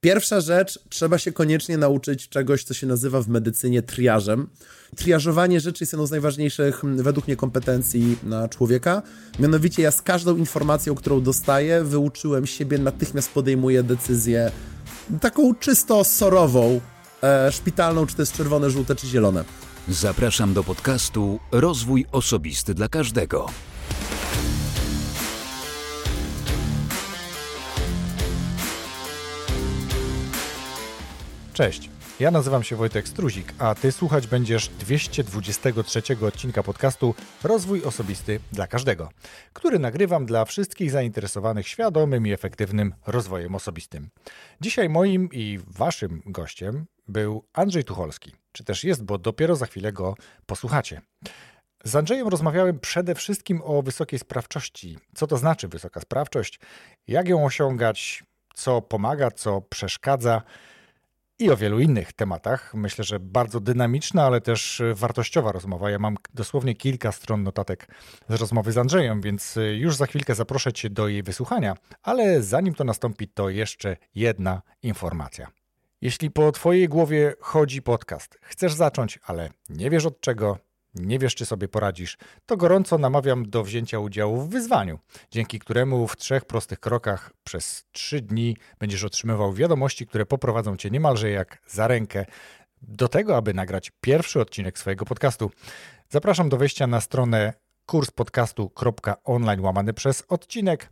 Pierwsza rzecz, trzeba się koniecznie nauczyć czegoś, co się nazywa w medycynie triażem. Triażowanie rzeczy jest jedną z najważniejszych według mnie kompetencji na człowieka. Mianowicie ja z każdą informacją, którą dostaję, wyuczyłem siebie, natychmiast podejmuję decyzję taką czysto sorową, e, szpitalną, czy to jest czerwone, żółte, czy zielone. Zapraszam do podcastu Rozwój Osobisty dla Każdego. Cześć, ja nazywam się Wojtek Struzik, a Ty słuchać będziesz 223 odcinka podcastu Rozwój Osobisty dla Każdego, który nagrywam dla wszystkich zainteresowanych świadomym i efektywnym rozwojem osobistym. Dzisiaj moim i Waszym gościem był Andrzej Tucholski, czy też jest, bo dopiero za chwilę go posłuchacie. Z Andrzejem rozmawiałem przede wszystkim o wysokiej sprawczości. Co to znaczy wysoka sprawczość? Jak ją osiągać? Co pomaga, co przeszkadza? I o wielu innych tematach. Myślę, że bardzo dynamiczna, ale też wartościowa rozmowa. Ja mam dosłownie kilka stron notatek z rozmowy z Andrzejem, więc już za chwilkę zaproszę Cię do jej wysłuchania. Ale zanim to nastąpi, to jeszcze jedna informacja. Jeśli po Twojej głowie chodzi podcast, chcesz zacząć, ale nie wiesz od czego, nie wiesz, czy sobie poradzisz, to gorąco namawiam do wzięcia udziału w wyzwaniu, dzięki któremu w trzech prostych krokach przez trzy dni będziesz otrzymywał wiadomości, które poprowadzą cię niemalże jak za rękę do tego, aby nagrać pierwszy odcinek swojego podcastu. Zapraszam do wejścia na stronę kurspodcastu.online łamany przez odcinek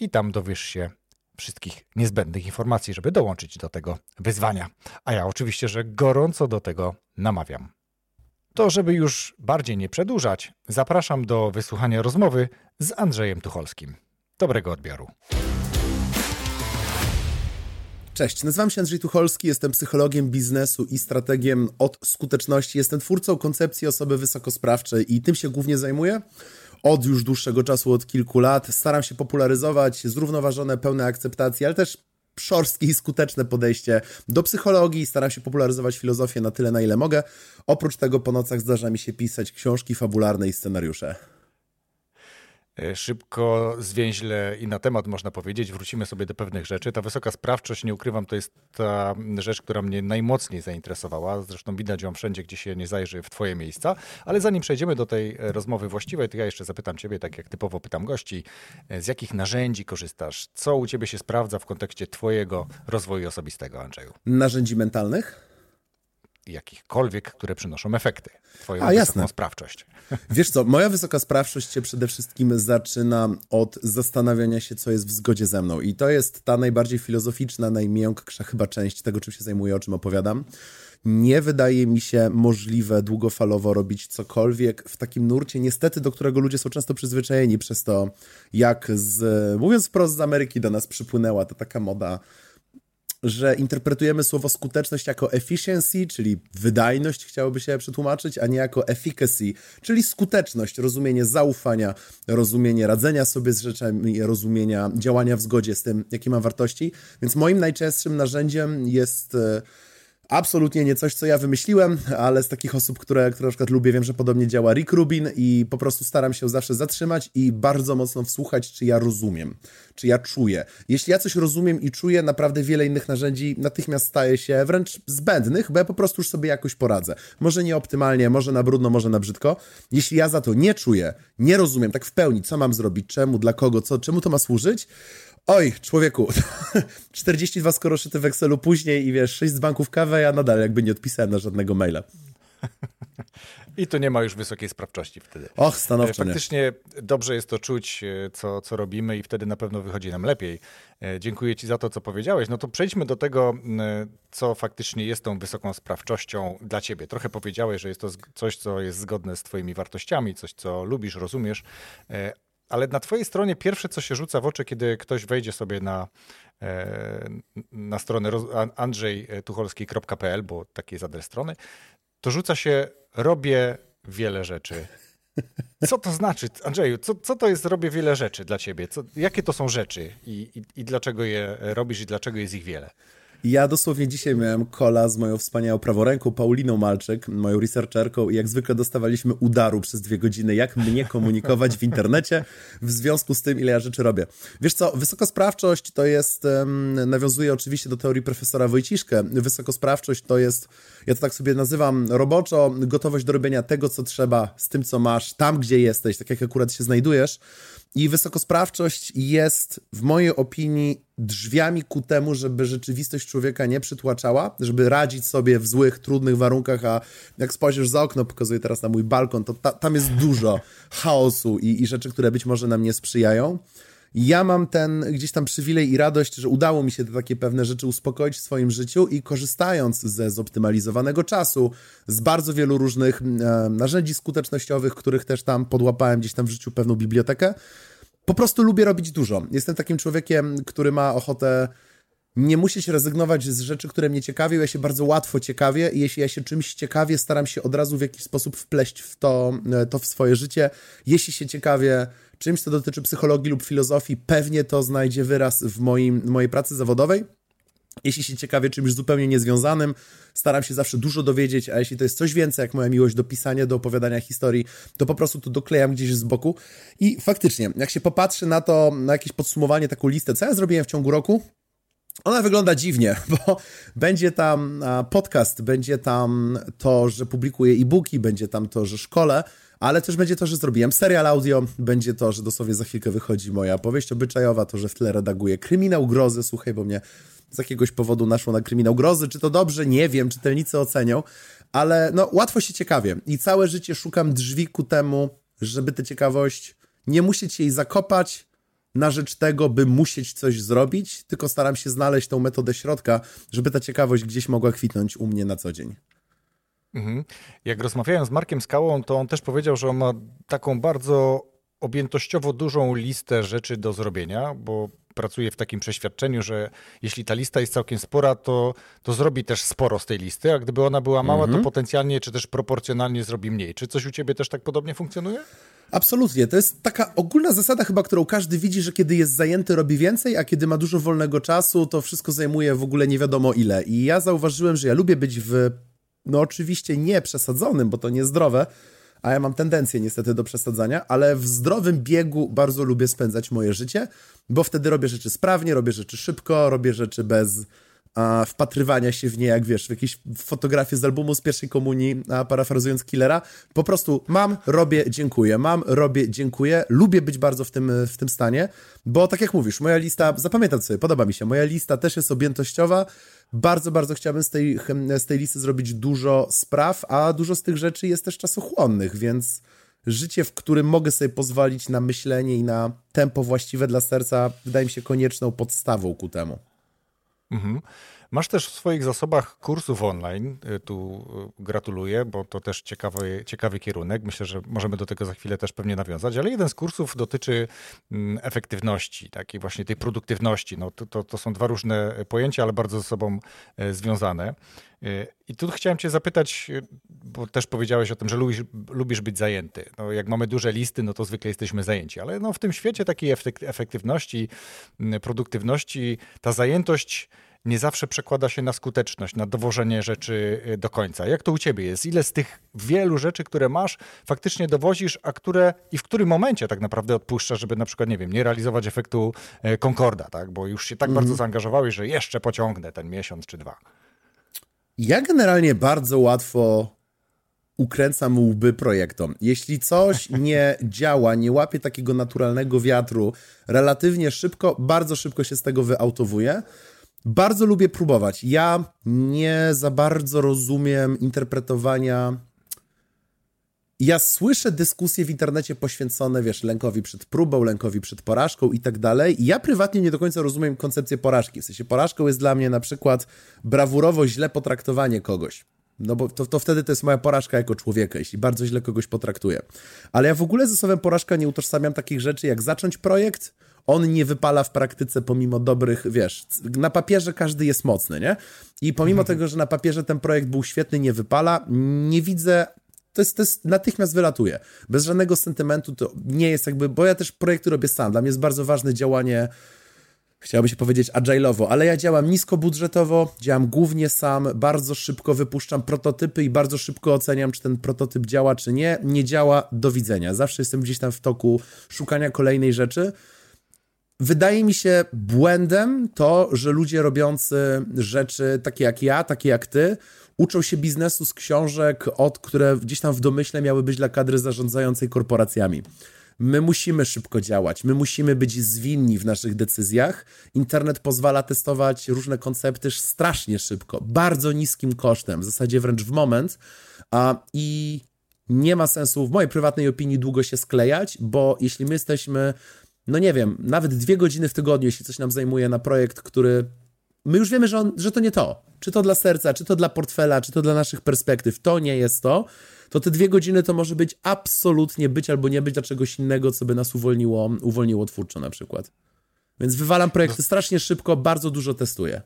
i tam dowiesz się wszystkich niezbędnych informacji, żeby dołączyć do tego wyzwania. A ja oczywiście, że gorąco do tego namawiam. To, żeby już bardziej nie przedłużać, zapraszam do wysłuchania rozmowy z Andrzejem Tucholskim. Dobrego odbioru. Cześć, nazywam się Andrzej Tucholski, jestem psychologiem biznesu i strategiem od skuteczności. Jestem twórcą koncepcji osoby wysokosprawczej i tym się głównie zajmuję od już dłuższego czasu, od kilku lat. Staram się popularyzować zrównoważone, pełne akceptacji, ale też szorstkie i skuteczne podejście do psychologii. Staram się popularyzować filozofię na tyle, na ile mogę. Oprócz tego po nocach zdarza mi się pisać książki fabularne i scenariusze. E, szybko, zwięźle i na temat można powiedzieć. Wrócimy sobie do pewnych rzeczy. Ta wysoka sprawczość, nie ukrywam, to jest ta rzecz, która mnie najmocniej zainteresowała. Zresztą widać ją wszędzie, gdzie się nie zajrzy w Twoje miejsca. Ale zanim przejdziemy do tej e, rozmowy właściwej, to ja jeszcze zapytam Ciebie, tak jak typowo pytam gości, e, z jakich narzędzi korzystasz? Co u Ciebie się sprawdza w kontekście Twojego rozwoju osobistego, Andrzeju? Narzędzi mentalnych? Jakichkolwiek, które przynoszą efekty. Twoją A, jasne. sprawczość. Wiesz co, moja wysoka sprawczość się przede wszystkim zaczyna od zastanawiania się, co jest w zgodzie ze mną. I to jest ta najbardziej filozoficzna, najmiększa chyba część tego, czym się zajmuję, o czym opowiadam. Nie wydaje mi się możliwe długofalowo robić cokolwiek w takim nurcie, niestety, do którego ludzie są często przyzwyczajeni przez to, jak z, mówiąc wprost z Ameryki do nas przypłynęła ta taka moda że interpretujemy słowo skuteczność jako efficiency, czyli wydajność, chciałoby się przetłumaczyć, a nie jako efficacy, czyli skuteczność, rozumienie zaufania, rozumienie radzenia sobie z rzeczami, rozumienia działania w zgodzie z tym, jakie ma wartości. Więc moim najczęstszym narzędziem jest e, absolutnie nie coś, co ja wymyśliłem, ale z takich osób, które, które na przykład lubię, wiem, że podobnie działa Rick Rubin i po prostu staram się zawsze zatrzymać i bardzo mocno wsłuchać, czy ja rozumiem, czy ja czuję. Jeśli ja coś rozumiem i czuję, naprawdę wiele innych narzędzi natychmiast staje się wręcz zbędnych, bo ja po prostu już sobie jakoś poradzę. Może nie optymalnie, może na brudno, może na brzydko. Jeśli ja za to nie czuję, nie rozumiem tak w pełni, co mam zrobić, czemu, dla kogo, co, czemu to ma służyć, Oj, człowieku, 42 skoroszyty w Excelu później i wiesz, 6 z banków kawę, ja nadal jakby nie odpisałem na żadnego maila. I tu nie ma już wysokiej sprawczości wtedy. Och, stanowczo Faktycznie nie. dobrze jest to czuć, e, co, co robimy i wtedy na pewno wychodzi nam lepiej. E, dziękuję Ci za to, co powiedziałeś. No to przejdźmy do tego, co faktycznie jest tą wysoką sprawczością dla Ciebie. Trochę powiedziałeś, że jest to coś, co jest zgodne z Twoimi wartościami, coś, co lubisz, rozumiesz, e, ale na Twojej stronie pierwsze, co się rzuca w oczy, kiedy ktoś wejdzie sobie na, e, na stronę andrzejtucholski.pl, bo taki jest adres strony, to rzuca się robię wiele rzeczy. Co to znaczy, Andrzeju, co, co to jest robię wiele rzeczy dla ciebie? Co, jakie to są rzeczy i, i, i dlaczego je robisz i dlaczego jest ich wiele? Ja dosłownie dzisiaj miałem kola z moją wspaniałą praworęką Pauliną Malczyk, moją researcherką i jak zwykle dostawaliśmy udaru przez dwie godziny, jak mnie komunikować w internecie w związku z tym, ile ja rzeczy robię. Wiesz co, wysokosprawczość to jest, um, nawiązuje oczywiście do teorii profesora Wojciszkę, wysokosprawczość to jest, ja to tak sobie nazywam roboczo, gotowość do robienia tego, co trzeba, z tym, co masz, tam, gdzie jesteś, tak jak akurat się znajdujesz, i wysokosprawczość jest, w mojej opinii, drzwiami ku temu, żeby rzeczywistość człowieka nie przytłaczała, żeby radzić sobie w złych, trudnych warunkach, a jak spojrzysz za okno, pokazuję teraz na mój balkon, to ta, tam jest dużo chaosu i, i rzeczy, które być może nam nie sprzyjają. Ja mam ten gdzieś tam przywilej i radość, że udało mi się te takie pewne rzeczy uspokoić w swoim życiu i korzystając ze zoptymalizowanego czasu, z bardzo wielu różnych e, narzędzi skutecznościowych, których też tam podłapałem gdzieś tam w życiu pewną bibliotekę, po prostu lubię robić dużo. Jestem takim człowiekiem, który ma ochotę nie musieć rezygnować z rzeczy, które mnie ciekawią. Ja się bardzo łatwo ciekawię i jeśli ja się czymś ciekawię, staram się od razu w jakiś sposób wpleść w to, e, to w swoje życie. Jeśli się ciekawię czymś, co dotyczy psychologii lub filozofii, pewnie to znajdzie wyraz w moim, mojej pracy zawodowej. Jeśli się ciekawię czymś zupełnie niezwiązanym, staram się zawsze dużo dowiedzieć, a jeśli to jest coś więcej, jak moja miłość do pisania, do opowiadania historii, to po prostu to doklejam gdzieś z boku. I faktycznie, jak się popatrzy na to, na jakieś podsumowanie, taką listę, co ja zrobiłem w ciągu roku, ona wygląda dziwnie, bo będzie tam podcast, będzie tam to, że publikuję e-booki, będzie tam to, że szkole, ale też będzie to, że zrobiłem serial audio, będzie to, że dosłownie za chwilkę wychodzi moja powieść obyczajowa, to, że w tle redaguję kryminał grozy, słuchaj, bo mnie z jakiegoś powodu naszło na kryminał grozy, czy to dobrze, nie wiem, czytelnicy ocenią, ale no łatwo się ciekawie i całe życie szukam drzwi ku temu, żeby tę ciekawość nie musieć jej zakopać, na rzecz tego, by musieć coś zrobić, tylko staram się znaleźć tą metodę środka, żeby ta ciekawość gdzieś mogła kwitnąć u mnie na co dzień. Mhm. Jak rozmawiałem z Markiem Skałą, to on też powiedział, że on ma taką bardzo objętościowo dużą listę rzeczy do zrobienia, bo pracuje w takim przeświadczeniu, że jeśli ta lista jest całkiem spora, to, to zrobi też sporo z tej listy, a gdyby ona była mała, mhm. to potencjalnie czy też proporcjonalnie zrobi mniej. Czy coś u ciebie też tak podobnie funkcjonuje? Absolutnie. To jest taka ogólna zasada chyba, którą każdy widzi, że kiedy jest zajęty, robi więcej, a kiedy ma dużo wolnego czasu, to wszystko zajmuje w ogóle nie wiadomo ile. I ja zauważyłem, że ja lubię być w, no oczywiście nie przesadzonym, bo to niezdrowe, a ja mam tendencję niestety do przesadzania, ale w zdrowym biegu bardzo lubię spędzać moje życie, bo wtedy robię rzeczy sprawnie, robię rzeczy szybko, robię rzeczy bez a, wpatrywania się w nie, jak wiesz, w jakieś fotografie z albumu z pierwszej komunii, a, parafrazując Killera. Po prostu mam, robię, dziękuję, mam, robię, dziękuję. Lubię być bardzo w tym, w tym stanie, bo tak jak mówisz, moja lista, zapamiętam sobie, podoba mi się, moja lista też jest objętościowa. Bardzo, bardzo chciałbym z tej, z tej listy zrobić dużo spraw, a dużo z tych rzeczy jest też czasochłonnych, więc życie, w którym mogę sobie pozwolić na myślenie i na tempo właściwe dla serca, wydaje mi się konieczną podstawą ku temu. Mhm. Masz też w swoich zasobach kursów online. Y, tu y, gratuluję, bo to też ciekawy, ciekawy kierunek. Myślę, że możemy do tego za chwilę też pewnie nawiązać, ale jeden z kursów dotyczy mm, efektywności, takiej właśnie tej produktywności. No, to, to, to są dwa różne pojęcia, ale bardzo ze sobą e, związane. Y, I tu chciałem Cię zapytać, bo też powiedziałeś o tym, że lubisz, lubisz być zajęty. No, jak mamy duże listy, no to zwykle jesteśmy zajęci, ale no, w tym świecie takiej efektywności, mm, produktywności, ta zajętość nie zawsze przekłada się na skuteczność, na dowożenie rzeczy y, do końca. Jak to u ciebie jest? Ile z tych wielu rzeczy, które masz, faktycznie dowozisz, a które i w którym momencie tak naprawdę odpuszczasz, żeby na przykład, nie wiem, nie realizować efektu y, Concorda, tak? Bo już się tak bardzo mhm. zaangażowałeś, że jeszcze pociągnę ten miesiąc czy dwa. Ja generalnie bardzo łatwo ukręcam łby projektom. Jeśli coś nie działa, nie łapie takiego naturalnego wiatru, relatywnie szybko, bardzo szybko się z tego wyautowuję. Bardzo lubię próbować. Ja nie za bardzo rozumiem interpretowania. Ja słyszę dyskusje w internecie poświęcone, wiesz, lękowi przed próbą, lękowi przed porażką i tak dalej. Ja prywatnie nie do końca rozumiem koncepcję porażki. W sensie porażką jest dla mnie na przykład brawurowo źle potraktowanie kogoś. No bo to, to wtedy to jest moja porażka jako człowieka, jeśli bardzo źle kogoś potraktuję. Ale ja w ogóle ze słowem porażka nie utożsamiam takich rzeczy jak zacząć projekt, on nie wypala w praktyce pomimo dobrych, wiesz, na papierze każdy jest mocny, nie? I pomimo mhm. tego, że na papierze ten projekt był świetny, nie wypala, nie widzę to jest, to jest, natychmiast wylatuje. Bez żadnego sentymentu to nie jest jakby, bo ja też projekty robię sam. Dla mnie jest bardzo ważne działanie chciałoby się powiedzieć agile'owo, ale ja działam niskobudżetowo, działam głównie sam, bardzo szybko wypuszczam prototypy i bardzo szybko oceniam, czy ten prototyp działa, czy nie. Nie działa, do widzenia. Zawsze jestem gdzieś tam w toku szukania kolejnej rzeczy. Wydaje mi się błędem to, że ludzie robiący rzeczy takie jak ja, takie jak ty, uczą się biznesu z książek, od które gdzieś tam w domyśle miały być dla kadry zarządzającej korporacjami. My musimy szybko działać, my musimy być zwinni w naszych decyzjach. Internet pozwala testować różne koncepty strasznie szybko, bardzo niskim kosztem, w zasadzie wręcz w moment. A, I nie ma sensu, w mojej prywatnej opinii, długo się sklejać, bo jeśli my jesteśmy, no nie wiem, nawet dwie godziny w tygodniu, jeśli coś nam zajmuje na projekt, który my już wiemy, że, on, że to nie to. Czy to dla serca, czy to dla portfela, czy to dla naszych perspektyw, to nie jest to to te dwie godziny to może być absolutnie być albo nie być dla czegoś innego, co by nas uwolniło, uwolniło twórczo na przykład. Więc wywalam projekty strasznie szybko, bardzo dużo testuję.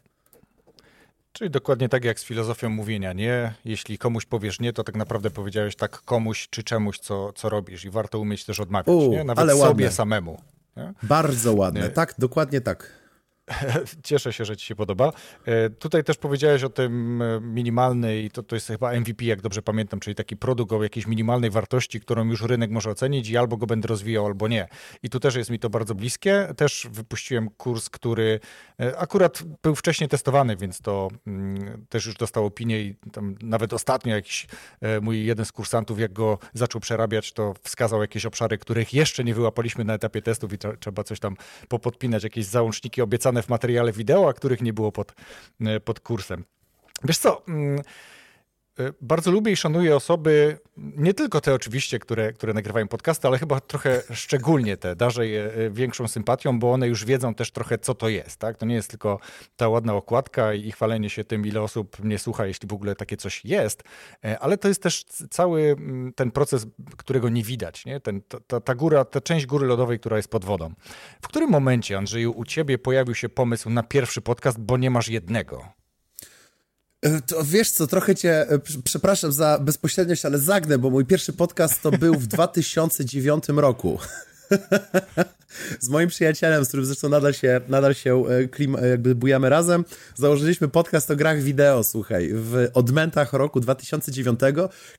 Czyli dokładnie tak jak z filozofią mówienia nie. Jeśli komuś powiesz nie, to tak naprawdę powiedziałeś tak komuś czy czemuś, co, co robisz i warto umieć też odmawiać, U, nie? Nawet ale sobie ładne. samemu. Nie? Bardzo ładne, nie. tak, dokładnie tak. Cieszę się, że ci się podoba. E, tutaj też powiedziałeś o tym e, minimalnej, to, to jest chyba MVP, jak dobrze pamiętam, czyli taki produkt o jakiejś minimalnej wartości, którą już rynek może ocenić i albo go będę rozwijał, albo nie. I tu też jest mi to bardzo bliskie. Też wypuściłem kurs, który e, akurat był wcześniej testowany, więc to mm, też już dostał opinię i nawet ostatnio jakiś mój jeden z kursantów, jak go zaczął przerabiać, to wskazał jakieś obszary, których jeszcze nie wyłapaliśmy na etapie testów i trzeba coś tam popodpinać, jakieś załączniki obiecane w materiale wideo, a których nie było pod, e, pod kursem. Wiesz co, mm, bardzo lubię i szanuję osoby, nie tylko te oczywiście, które, które nagrywają podcasty, ale chyba trochę szczególnie te. Darzę je e, większą sympatią, bo one już wiedzą też trochę, co to jest. Tak? To nie jest tylko ta ładna okładka i chwalenie się tym, ile osób mnie słucha, jeśli w ogóle takie coś jest, ale to jest też cały mm, ten proces, którego nie widać. Nie? Ten, ta, ta góra, ta część góry lodowej, która jest pod wodą. W którym momencie, Andrzeju, u ciebie pojawił się pomysł na pierwszy podcast, bo nie masz jednego? E, to wiesz co, trochę cię, e, przepraszam za bezpośredniość, ale zagnę, bo mój pierwszy podcast to był w 2009 roku. z moim przyjacielem, z którym zresztą nadal się, nadal się e, klim, e, jakby bujamy razem, założyliśmy podcast o grach wideo, słuchaj, w odmętach roku 2009,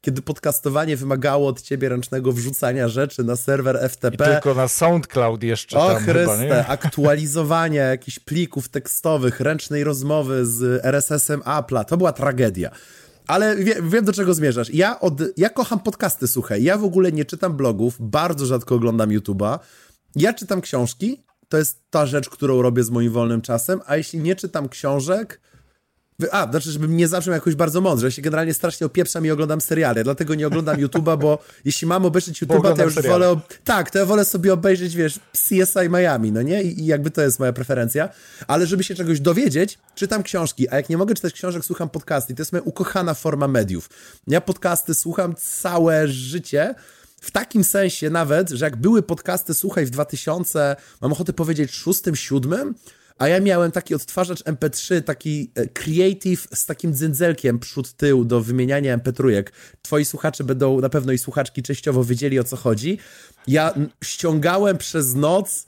kiedy podcastowanie wymagało od ciebie ręcznego wrzucania rzeczy na serwer FTP. I tylko na SoundCloud jeszcze o, tam Chryste, chyba, nie? aktualizowania jakichś plików tekstowych, ręcznej rozmowy z RSS-em Apple'a, to była tragedia. Ale wie, wiem, do czego zmierzasz. Ja, od, ja kocham podcasty, słuchaj. Ja w ogóle nie czytam blogów, bardzo rzadko oglądam YouTube'a. Ja czytam książki, to jest ta rzecz, którą robię z moim wolnym czasem, a jeśli nie czytam książek, a, znaczy, żebym nie zabrzmiał jakoś bardzo mądrze. Ja się generalnie strasznie opieprzam i oglądam seriale, dlatego nie oglądam YouTube'a, bo jeśli mam obejrzeć YouTube'a, to ja już seriale. wolę... Tak, to ja wolę sobie obejrzeć, wiesz, CSI Miami, no nie? I, I, jakby to jest moja preferencja. Ale żeby się czegoś dowiedzieć, czytam książki, a jak nie mogę czytać książek, słucham podcasty. I to jest moja ukochana forma mediów. Ja podcasty słucham całe życie, w takim sensie nawet, że jak były podcasty, słuchaj, w 2000, mam ochotę powiedzieć, szóstym, siódmym, a ja miałem taki odtwarzacz MP3, taki e, creative z takim dzędzelkiem przód tył do wymieniania MP3. Twoi słuchacze będą na pewno i słuchaczki częściowo wiedzieli o co chodzi. Ja ściągałem przez noc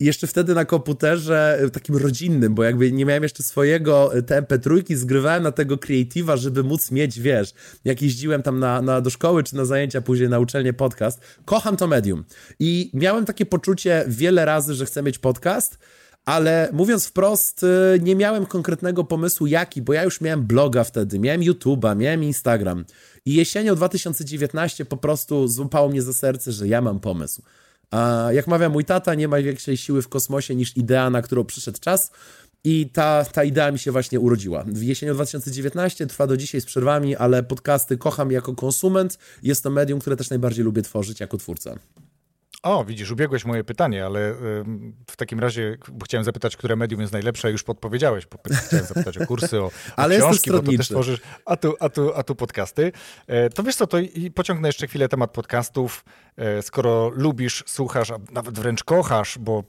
jeszcze wtedy na komputerze e, takim rodzinnym, bo jakby nie miałem jeszcze swojego e, te MP3, zgrywałem na tego Creative'a, żeby móc mieć, wiesz, jak jeździłem tam na, na, do szkoły czy na zajęcia, później na uczelnię podcast. Kocham to medium. I miałem takie poczucie wiele razy, że chcę mieć podcast, ale mówiąc wprost, y, nie miałem konkretnego pomysłu jaki, bo ja już miałem bloga wtedy, miałem YouTube'a, miałem Instagram i jesienią 2019 po prostu złapało mnie za serce, że ja mam pomysł. A jak mawia mój tata, nie ma większej siły w kosmosie niż idea, na którą przyszedł czas. I ta, ta idea mi się właśnie urodziła. W jesienią 2019 trwa do dzisiaj z przerwami, ale podcasty kocham jako konsument. Jest to medium, które też najbardziej lubię tworzyć jako twórca. O, widzisz, ubiegłeś moje pytanie, ale w takim razie chciałem zapytać, które medium jest najlepsze, już podpowiedziałeś. Chciałem zapytać o kursy, o, o ale książki, bo to też tworzysz, a tu, a, tu, a tu podcasty. E, to wiesz co, to i pociągnę jeszcze chwilę temat podcastów. E, skoro lubisz, słuchasz, a nawet wręcz kochasz, bo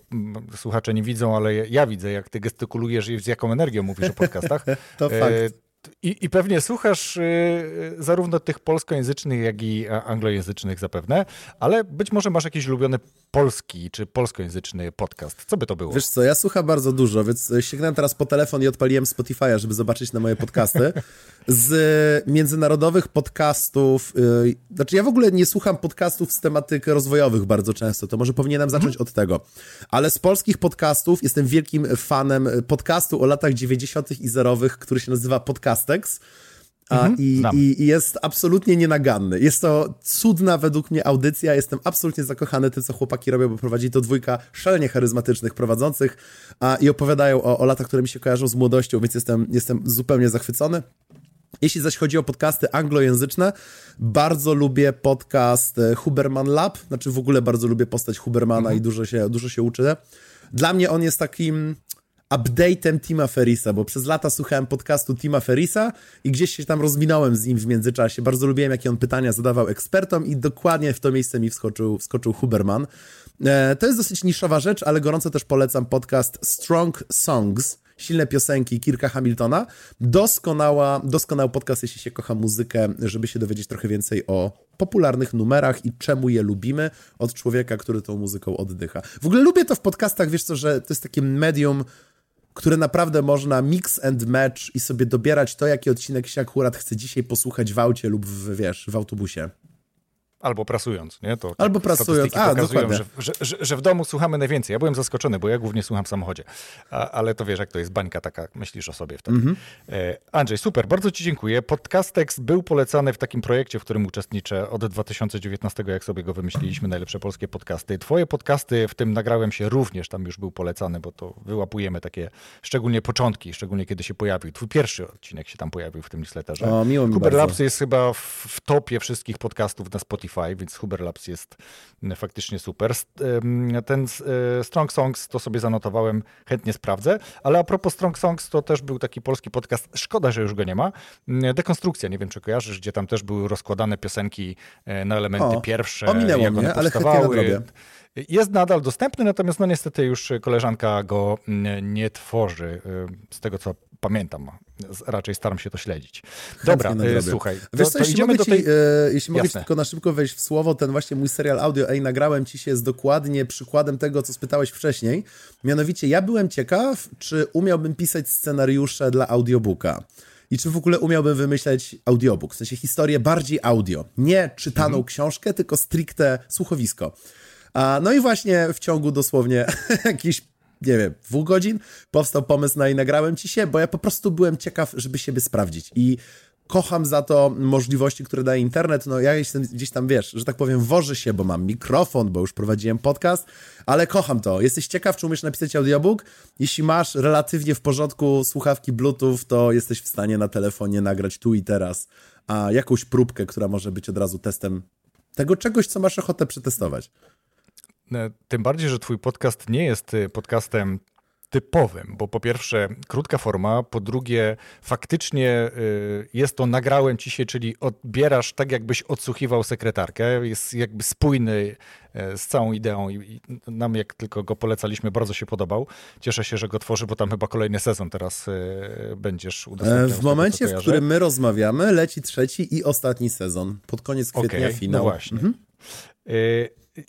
słuchacze nie widzą, ale ja widzę, jak ty gestykulujesz i z jaką energią mówisz o podcastach. to fakt I, I, pewnie słuchasz y, zarówno tych polskojęzycznych, jak i anglojęzycznych zapewne, ale być może masz jakiś ulubiony polski czy polskojęzyczny podcast. Co by to było? Wiesz co, ja słucham bardzo dużo, więc sięgnąłem teraz po telefon i odpaliłem Spotify'a, żeby zobaczyć na moje podcasty. Z międzynarodowych podcastów, znaczy ja w ogóle nie słucham podcastów z tematyk rozwojowych bardzo często, to może powinienem zacząć mhm. od tego. Ale z polskich podcastów jestem wielkim fanem podcastu o latach 90. i zerowych, który się nazywa Podcastex. A, mhm, i, i, i, jest absolutnie nienaganny. Jest to cudna według mnie audycja. Jestem absolutnie zakochany tym, co chłopaki robią, bo prowadzi to dwójka szalenie charyzmatycznych prowadzących a, i opowiadają o, o latach, które mi się kojarzą z młodością, więc jestem, jestem zupełnie zachwycony. Jeśli zaś chodzi o podcasty anglojęzyczne, bardzo lubię podcast e, Huberman Lab, znaczy w ogóle bardzo lubię postać Hubermana mhm. i dużo się, dużo się uczę. Dla mnie on jest takim update'em Tima Ferisa, bo przez lata słuchałem podcastu Tima Ferisa i gdzieś się tam rozminąłem z nim w międzyczasie. Bardzo lubiłem, jakie on pytania zadawał ekspertom i dokładnie w to miejsce mi wskoczył, wskoczył Huberman. E, to jest dosyć niszowa rzecz, ale gorąco też polecam podcast Strong Songs, silne piosenki Kirka Hamiltona. Doskonała, doskonały podcast, jeśli się kocha muzykę, żeby się dowiedzieć trochę więcej o popularnych numerach i czemu je lubimy od człowieka, który tą muzyką oddycha. W ogóle lubię to w podcastach, wiesz co, że to jest takie medium które naprawdę można mix and match i sobie dobierać to, jaki odcinek się akurat chce dzisiaj posłuchać w aucie lub w, wiesz, w autobusie. Albo prasując, nie? To Albo prasując, a dokładnie. Że, że, że, że, w domu słuchamy najwięcej. Ja byłem zaskoczony, bo ja głównie słucham w samochodzie. A, ale to wiesz, jak to jest bańka taka, myślisz o sobie wtedy. -hmm. e, Andrzej, super, bardzo ci dziękuję. Podcastex był polecany w takim projekcie, w którym uczestniczę od 2019, jak sobie go wymyśliliśmy, najlepsze polskie podcasty. Twoje podcasty, w tym nagrałem się również, tam już był polecany, bo to wyłapujemy takie, szczególnie początki, szczególnie kiedy się pojawił. Twój pierwszy odcinek się tam pojawił w tym newsletterze. O, miło mi jest chyba w, w topie wszystkich podcastów na Spotify Spotify, więc Huber Labs jest mm, faktycznie super. Ten e, Strong Songs to sobie zanotowałem, chętnie sprawdzę, ale a propos Strong Songs to też był taki polski podcast, szkoda, że już go nie ma. Mm, Dekonstrukcja, nie wiem czy kojarzysz, gdzie tam też były rozkładane piosenki e, na elementy o, pierwsze, ominęło jak one mnie, ale chętnie jest nadal dostępny, natomiast no niestety już koleżanka go mm, nie tworzy. E, z tego co pamiętam, raczej staram się to śledzić. Dobra, y, słuchaj. Wiesz to, co, to jeśli mogę, ci, tej... e, jeśli mogę ci tylko na szybko wejść w słowo, ten właśnie mój serial audio, ej, nagrałem ci się, jest dokładnie przykładem tego, co spytałeś wcześniej. Mianowicie, ja byłem ciekaw, czy umiałbym pisać scenariusze dla audiobooka. I czy w ogóle umiałbym wymyśleć audiobook, w sensie historię bardziej audio. Nie czytaną mhm. książkę, tylko stricte słuchowisko. A, no i właśnie w ciągu dosłownie jakichś nie wiem, dwóch godzin powstał pomysł na i nagrałem ci się, bo ja po prostu byłem ciekaw, żeby siebie sprawdzić i kocham za to możliwości, które daje internet. No ja jestem gdzieś tam, wiesz, że tak powiem, wożę się, bo mam mikrofon, bo już prowadziłem podcast, ale kocham to. Jesteś ciekaw, czy umiesz napisać audiobook? Jeśli masz relatywnie w porządku słuchawki Bluetooth, to jesteś w stanie na telefonie nagrać tu i teraz a jakąś próbkę, która może być od razu testem tego czegoś, co masz ochotę przetestować. E, tym bardziej, że twój podcast nie jest e, podcastem typowym, bo po pierwsze krótka forma, po drugie faktycznie e, jest to nagrałem ci się, czyli odbierasz tak jakbyś odsłuchiwał sekretarkę, jest jakby spójny z całą ideą i nam jak tylko go polecaliśmy bardzo się podobał. Cieszę się, że go tworzy, bo tam chyba kolejny sezon teraz będziesz udostępniał. W momencie, w którym my rozmawiamy, leci trzeci i ostatni sezon. Pod koniec kwietnia okay, finał. No właśnie. Mhm.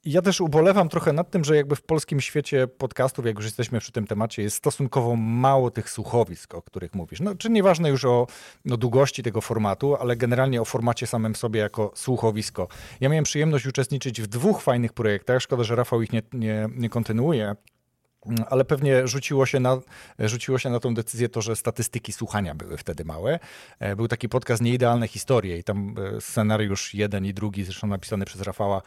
Ja też ubolewam trochę nad tym, że jakby w polskim świecie podcastów, jak już jesteśmy przy tym temacie, jest stosunkowo mało tych słuchowisk, o których mówisz. No, czy nieważne już o no, długości tego formatu, ale generalnie o formacie samym sobie jako słuchowisko. Ja miałem przyjemność uczestniczyć w dwóch fajnych projektach. Szkoda, że Rafał ich nie, nie, nie kontynuuje ale pewnie rzuciło się, na, rzuciło się na tą decyzję to, że statystyki słuchania były wtedy małe. E, był taki podcast Nieidealne Historie i tam e, scenariusz jeden i drugi, zresztą napisany przez Rafała,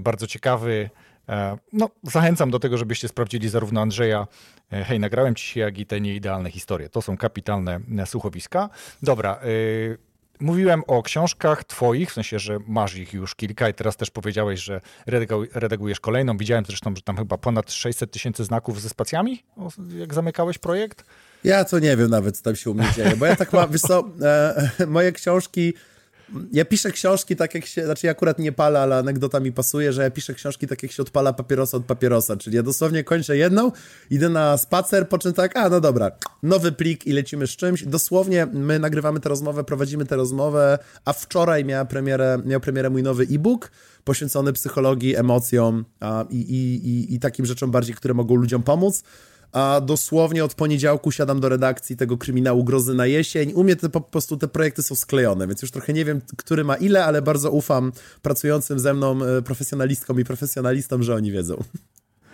bardzo ciekawy. E, no, zachęcam do tego, żebyście sprawdzili zarówno Andrzeja, hej, nagrałem ci się, jak i te nieidealne historie. To są kapitalne słuchowiska. Dobra, Mówiłem o książkach twoich, w sensie, że masz ich już kilka i teraz też powiedziałeś, że redagujesz kolejną. Widziałem zresztą, że tam chyba ponad 600 tysięcy znaków ze spacjami, jak zamykałeś projekt. Ja to nie wiem nawet, co tam się u mnie dzieje, bo ja tak mam, wiesz co, e, moje książki ja piszę książki tak jak się, znaczy ja akurat nie palę, ale anegdota mi pasuje, że ja piszę książki tak jak się odpala papierosa od papierosa, czyli ja dosłownie kończę jedną, idę na spacer, po czym tak, a no dobra, nowy plik i lecimy z czymś. Dosłownie my nagrywamy tę rozmowę, prowadzimy tę rozmowę, a wczoraj miała premierę, miał premierę mój nowy e-book poświęcony psychologii, emocjom a, i, i, i, i takim rzeczom bardziej, które mogą ludziom pomóc a dosłownie od poniedziałku siadam do redakcji tego kryminału Grozy na jesień. U mnie te, po prostu te projekty są sklejone, więc już trochę nie wiem, który ma ile, ale bardzo ufam pracującym ze mną e, profesjonalistkom i profesjonalistom, że oni wiedzą.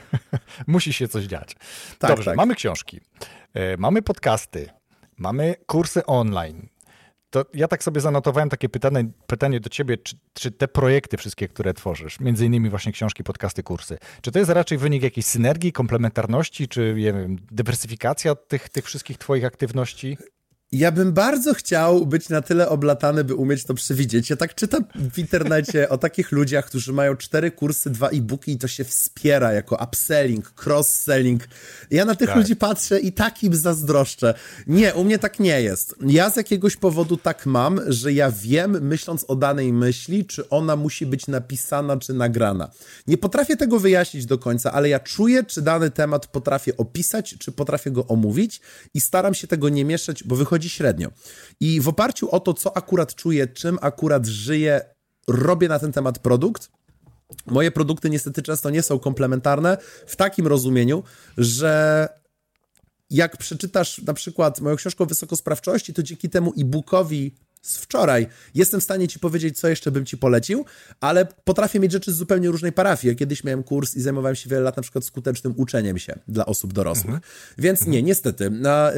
Musi się coś dziać. Tak, Dobrze, tak. mamy książki, e, mamy podcasty, mamy kursy online, to ja tak sobie zanotowałem takie pytanie, pytanie do ciebie, czy, czy, te projekty wszystkie, które tworzysz, między innymi właśnie książki, podcasty, kursy, czy to jest raczej wynik jakiejś synergii, komplementarności, czy nie wiem, dywersyfikacja tych, tych wszystkich twoich aktywności? Ja bym bardzo chciał być na tyle oblatany, by umieć to przewidzieć. Ja tak czytam w internecie o takich ludziach, którzy mają cztery kursy, dwa e-booki i to się wspiera jako upselling, cross-selling. Ja na tych tak. ludzi patrzę i tak im zazdroszczę. Nie, u mnie tak nie jest. Ja z jakiegoś powodu tak mam, że ja wiem, myśląc o danej myśli, czy ona musi być napisana, czy nagrana. Nie potrafię tego wyjaśnić do końca, ale ja czuję, czy dany temat potrafię opisać, czy potrafię go omówić i staram się tego nie mieszać, bo wychodzi średnio. I w oparciu o to, co akurat czuję, czym akurat żyję, robię na ten temat produkt. Moje produkty niestety często nie są komplementarne w takim rozumieniu, że jak przeczytasz na przykład moją książkę o wysokosprawczości, to dzięki temu e-bookowi z wczoraj. Jestem w stanie ci powiedzieć, co jeszcze bym ci polecił, ale potrafię mieć rzeczy z zupełnie różnej parafii. Ja kiedyś miałem kurs i zajmowałem się wiele lat na przykład skutecznym uczeniem się dla osób dorosłych. Mhm. Więc nie, mhm. niestety, na,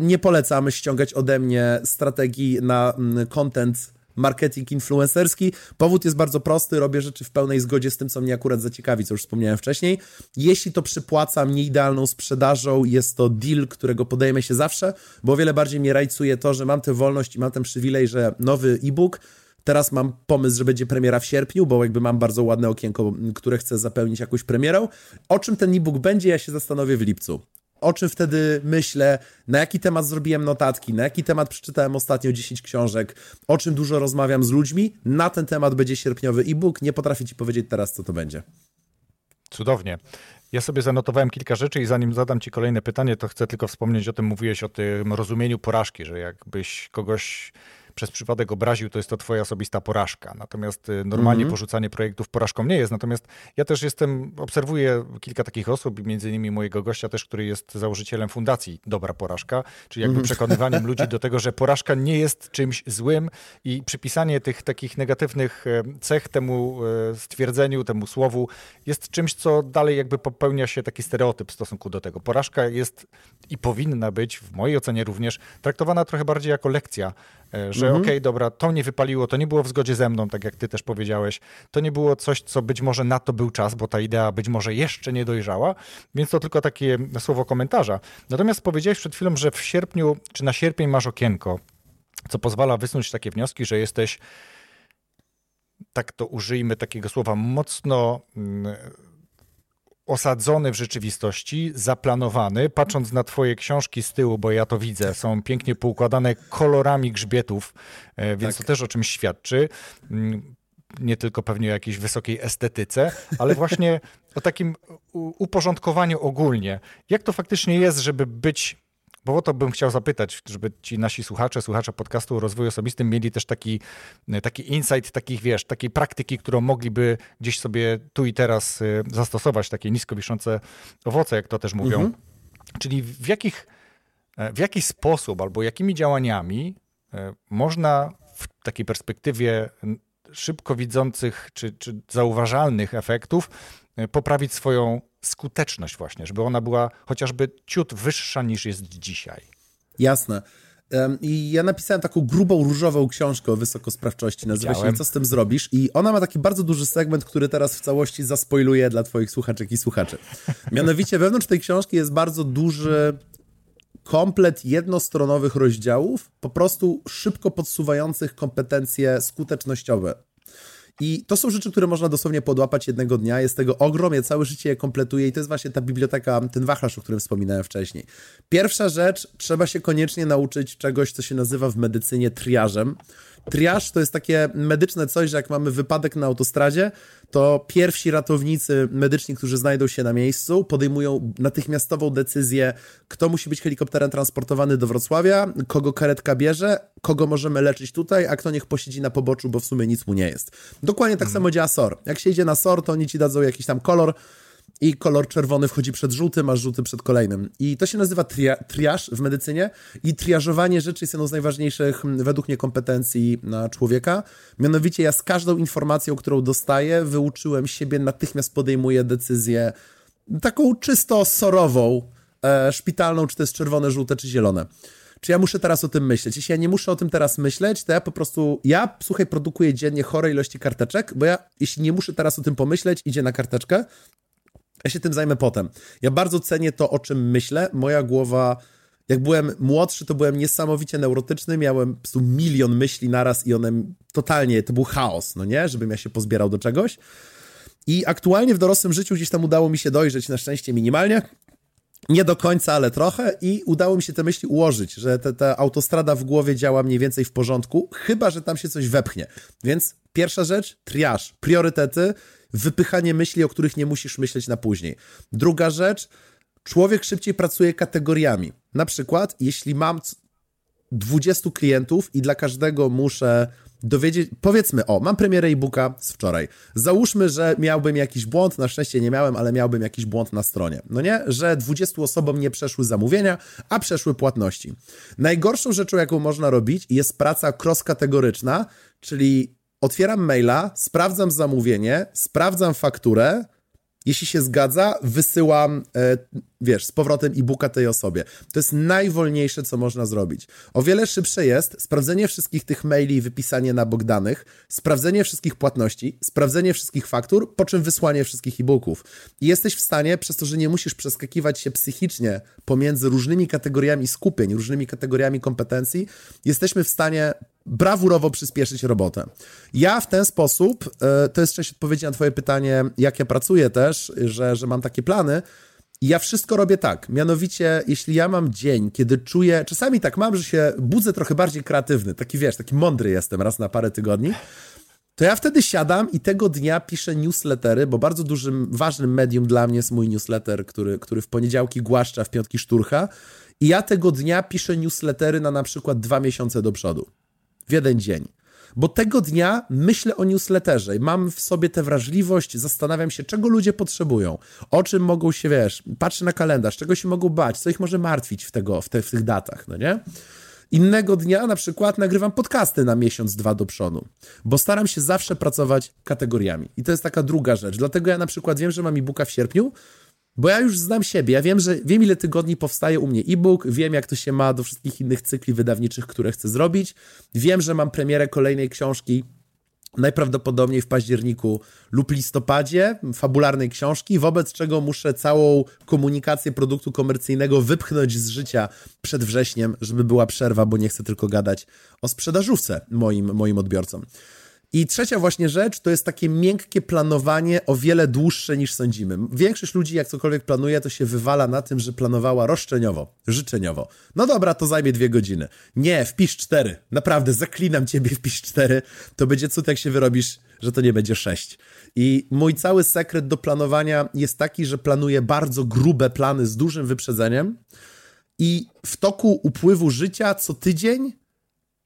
nie polecam ściągać ode mnie strategii na mm, content marketing influencerski. Powód jest bardzo prosty, robię rzeczy w pełnej zgodzie z tym, co mnie akurat zaciekawi, co już wspomniałem wcześniej. Jeśli to przypłaca mnie idealną sprzedażą, jest to deal, którego podejmę się zawsze, bo o wiele bardziej mnie rajcuje to, że mam tę wolność i mam ten przywilej, że nowy e-book Teraz mam pomysł, że będzie premiera w sierpniu, bo jakby mam bardzo ładne okienko, które chcę zapełnić jakąś premierą. O czym ten e-book będzie, ja się zastanowię w lipcu o czym wtedy myślę, na jaki temat zrobiłem notatki, na jaki temat przeczytałem ostatnio 10 książek, o czym dużo rozmawiam z ludźmi. Na ten temat będzie sierpniowy e-book. Nie potrafię ci powiedzieć teraz, co to będzie. Cudownie. Ja sobie zanotowałem kilka rzeczy i zanim zadam ci kolejne pytanie, to chcę tylko wspomnieć o tym, mówiłeś o tym rozumieniu porażki, że jakbyś kogoś przez przypadek obraził, to jest to twoja osobista porażka. Natomiast y, normalnie mm -hmm. porzucanie projektów porażką nie jest. Natomiast ja też jestem, obserwuję kilka takich osób, między innymi mojego gościa też, który jest założycielem fundacji Dobra Porażka, czyli jakby -hmm. przekonywaniem ludzi do tego, że porażka nie jest czymś złym i przypisanie tych takich negatywnych e, cech temu e, stwierdzeniu, temu słowu jest czymś, co dalej jakby popełnia się taki stereotyp w stosunku do tego. Porażka jest i powinna być, w mojej ocenie również, traktowana trochę bardziej jako lekcja, że mhm. okej, okay, dobra, to nie wypaliło, to nie było w zgodzie ze mną, tak jak ty też powiedziałeś, to nie było coś, co być może na to był czas, bo ta idea być może jeszcze nie dojrzała, więc to tylko takie słowo komentarza. Natomiast powiedziałeś przed chwilą, że w sierpniu, czy na sierpień masz okienko, co pozwala wysnuć takie wnioski, że jesteś tak to użyjmy takiego słowa, mocno mm, osadzony w rzeczywistości, zaplanowany. Patrząc na twoje książki z tyłu, bo ja to widzę, są pięknie poukładane kolorami grzbietów, e, więc tak. to też o czymś świadczy. Mm, nie tylko pewnie o jakiejś wysokiej estetyce, ale właśnie o takim uporządkowaniu ogólnie. Jak to faktycznie jest, żeby być bo o to bym chciał zapytać, żeby ci nasi słuchacze, słuchacze podcastu o rozwoju osobistym mieli też taki, taki insight, takich, wiesz, takiej praktyki, którą mogliby gdzieś sobie tu i teraz y, zastosować, takie nisko wiszące owoce, jak to też mówią. Mhm. Czyli w, jakich, w jaki sposób albo jakimi działaniami e, można w takiej perspektywie szybko widzących czy, czy zauważalnych efektów e, poprawić swoją skuteczność właśnie, żeby ona była chociażby ciut wyższa niż jest dzisiaj. Jasne. I ja napisałem taką grubą, różową książkę o wysokosprawczości, nazywa się Co z tym zrobisz? I ona ma taki bardzo duży segment, który teraz w całości zaspoiluję dla twoich słuchaczek i słuchaczy. Mianowicie wewnątrz tej książki jest bardzo duży komplet jednostronowych rozdziałów, po prostu szybko podsuwających kompetencje skutecznościowe I to są rzeczy, które można dosłownie podłapać jednego dnia. Jest tego ogrom, ja całe życie je kompletuję i to jest właśnie ta biblioteka, ten wachlarz, o którym wspominałem wcześniej. Pierwsza rzecz, trzeba się koniecznie nauczyć czegoś, co się nazywa w medycynie triażem. Triaż to jest takie medyczne coś, że jak mamy wypadek na autostradzie, to pierwsi ratownicy medyczni, którzy znajdą się na miejscu, podejmują natychmiastową decyzję, kto musi być helikopterem transportowany do Wrocławia, kogo karetka bierze, kogo możemy leczyć tutaj, a kto niech posiedzi na poboczu, bo w sumie nic mu nie jest. Dokładnie tak samo działa SOR. Jak się idzie na SOR, to oni ci dadzą jakiś tam kolor, i kolor czerwony wchodzi przed żółtym, a żółty przed kolejnym. I to się nazywa tria triaż w medycynie i triażowanie rzeczy jest jedną z najważniejszych według mnie kompetencji na człowieka. Mianowicie ja z każdą informacją, którą dostaję, wyuczyłem siebie, natychmiast podejmuję decyzję taką czysto sorową, e, szpitalną, czy to jest czerwone, żółte, czy zielone czy ja muszę teraz o tym myśleć. Jeśli ja nie muszę o tym teraz myśleć, to ja po prostu, ja, słuchaj, produkuję dziennie chore ilości karteczek, bo ja, jeśli nie muszę teraz o tym pomyśleć, idzie na karteczkę, ja się tym zajmę potem. Ja bardzo cenię to, o czym myślę. Moja głowa, jak byłem młodszy, to byłem niesamowicie neurotyczny, miałem po prostu milion myśli naraz i one totalnie, to był chaos, no nie? Żebym ja się pozbierał do czegoś. I aktualnie w dorosłym życiu gdzieś tam udało mi się dojrzeć, na szczęście minimalnie. Nie do końca, ale trochę i udało mi się te myśli ułożyć, że ta, ta autostrada w głowie działa mniej więcej w porządku, chyba, że tam się coś wepchnie. Więc pierwsza rzecz, triaż, priorytety, wypychanie myśli, o których nie musisz myśleć na później. Druga rzecz, człowiek szybciej pracuje kategoriami. Na przykład, jeśli mam 20 klientów i dla każdego muszę dowiedzieć, powiedzmy, o, mam premierę e-booka z wczoraj. Załóżmy, że miałbym jakiś błąd, na szczęście nie miałem, ale miałbym jakiś błąd na stronie. No nie, że 20 osobom nie przeszły zamówienia, a przeszły płatności. Najgorszą rzeczą, jaką można robić, jest praca cross-kategoryczna, czyli otwieram maila, sprawdzam zamówienie, sprawdzam fakturę, jeśli się zgadza, wysyłam, e, wiesz, z powrotem e-booka tej osobie. To jest najwolniejsze, co można zrobić. O wiele szybsze jest sprawdzenie wszystkich tych maili i wypisanie na bok danych, sprawdzenie wszystkich płatności, sprawdzenie wszystkich faktur, po czym wysłanie wszystkich e-booków. I jesteś w stanie, przez to, że nie musisz przeskakiwać się psychicznie pomiędzy różnymi kategoriami skupień, różnymi kategoriami kompetencji, jesteśmy w stanie brawurowo przyspieszyć robotę. Ja w ten sposób, e, to jest część odpowiedzi na Twoje pytanie, jak ja pracuję też, że, że mam takie plany. Ja wszystko robię tak. Mianowicie, jeśli ja mam dzień, kiedy czuję, czasami tak mam, że się budzę trochę bardziej kreatywny, taki wiesz, taki mądry jestem raz na parę tygodni, to ja wtedy siadam i tego dnia piszę newslettery, bo bardzo dużym, ważnym medium dla mnie jest mój newsletter, który, który w poniedziałki głaszcza, w piątki szturcha. I ja tego dnia piszę newslettery na na przykład dwa miesiące do przodu w jeden dzień. Bo tego dnia myślę o newsletterze i mam w sobie tę wrażliwość, zastanawiam się, czego ludzie potrzebują, o czym mogą się, wiesz, patrzę na kalendarz, czego się mogą bać, co ich może martwić w, tego, w, te, w tych datach, no nie? Innego dnia na przykład nagrywam podcasty na miesiąc, dwa do przodu, bo staram się zawsze pracować kategoriami. I to jest taka druga rzecz. Dlatego ja na przykład wiem, że mam e-booka w sierpniu, bo ja już znam siebie, ja wiem, że wiem ile tygodni powstaje u mnie e-book, wiem jak to się ma do wszystkich innych cykli wydawniczych, które chcę zrobić. Wiem, że mam premierę kolejnej książki najprawdopodobniej w październiku lub listopadzie, fabularnej książki, wobec czego muszę całą komunikację produktu komercyjnego wypchnąć z życia przed wrześniem, żeby była przerwa, bo nie chcę tylko gadać o sprzedażówce moim, moim odbiorcom. I trzecia właśnie rzecz to jest takie miękkie planowanie o wiele dłuższe niż sądzimy. Większość ludzi, jak cokolwiek planuje, to się wywala na tym, że planowała roszczeniowo, życzeniowo. No dobra, to zajmie dwie godziny. Nie, wpisz cztery. Naprawdę, zaklinam ciebie, wpisz cztery. To będzie cud, jak się wyrobisz, że to nie będzie sześć. I mój cały sekret do planowania jest taki, że planuję bardzo grube plany z dużym wyprzedzeniem i w toku upływu życia co tydzień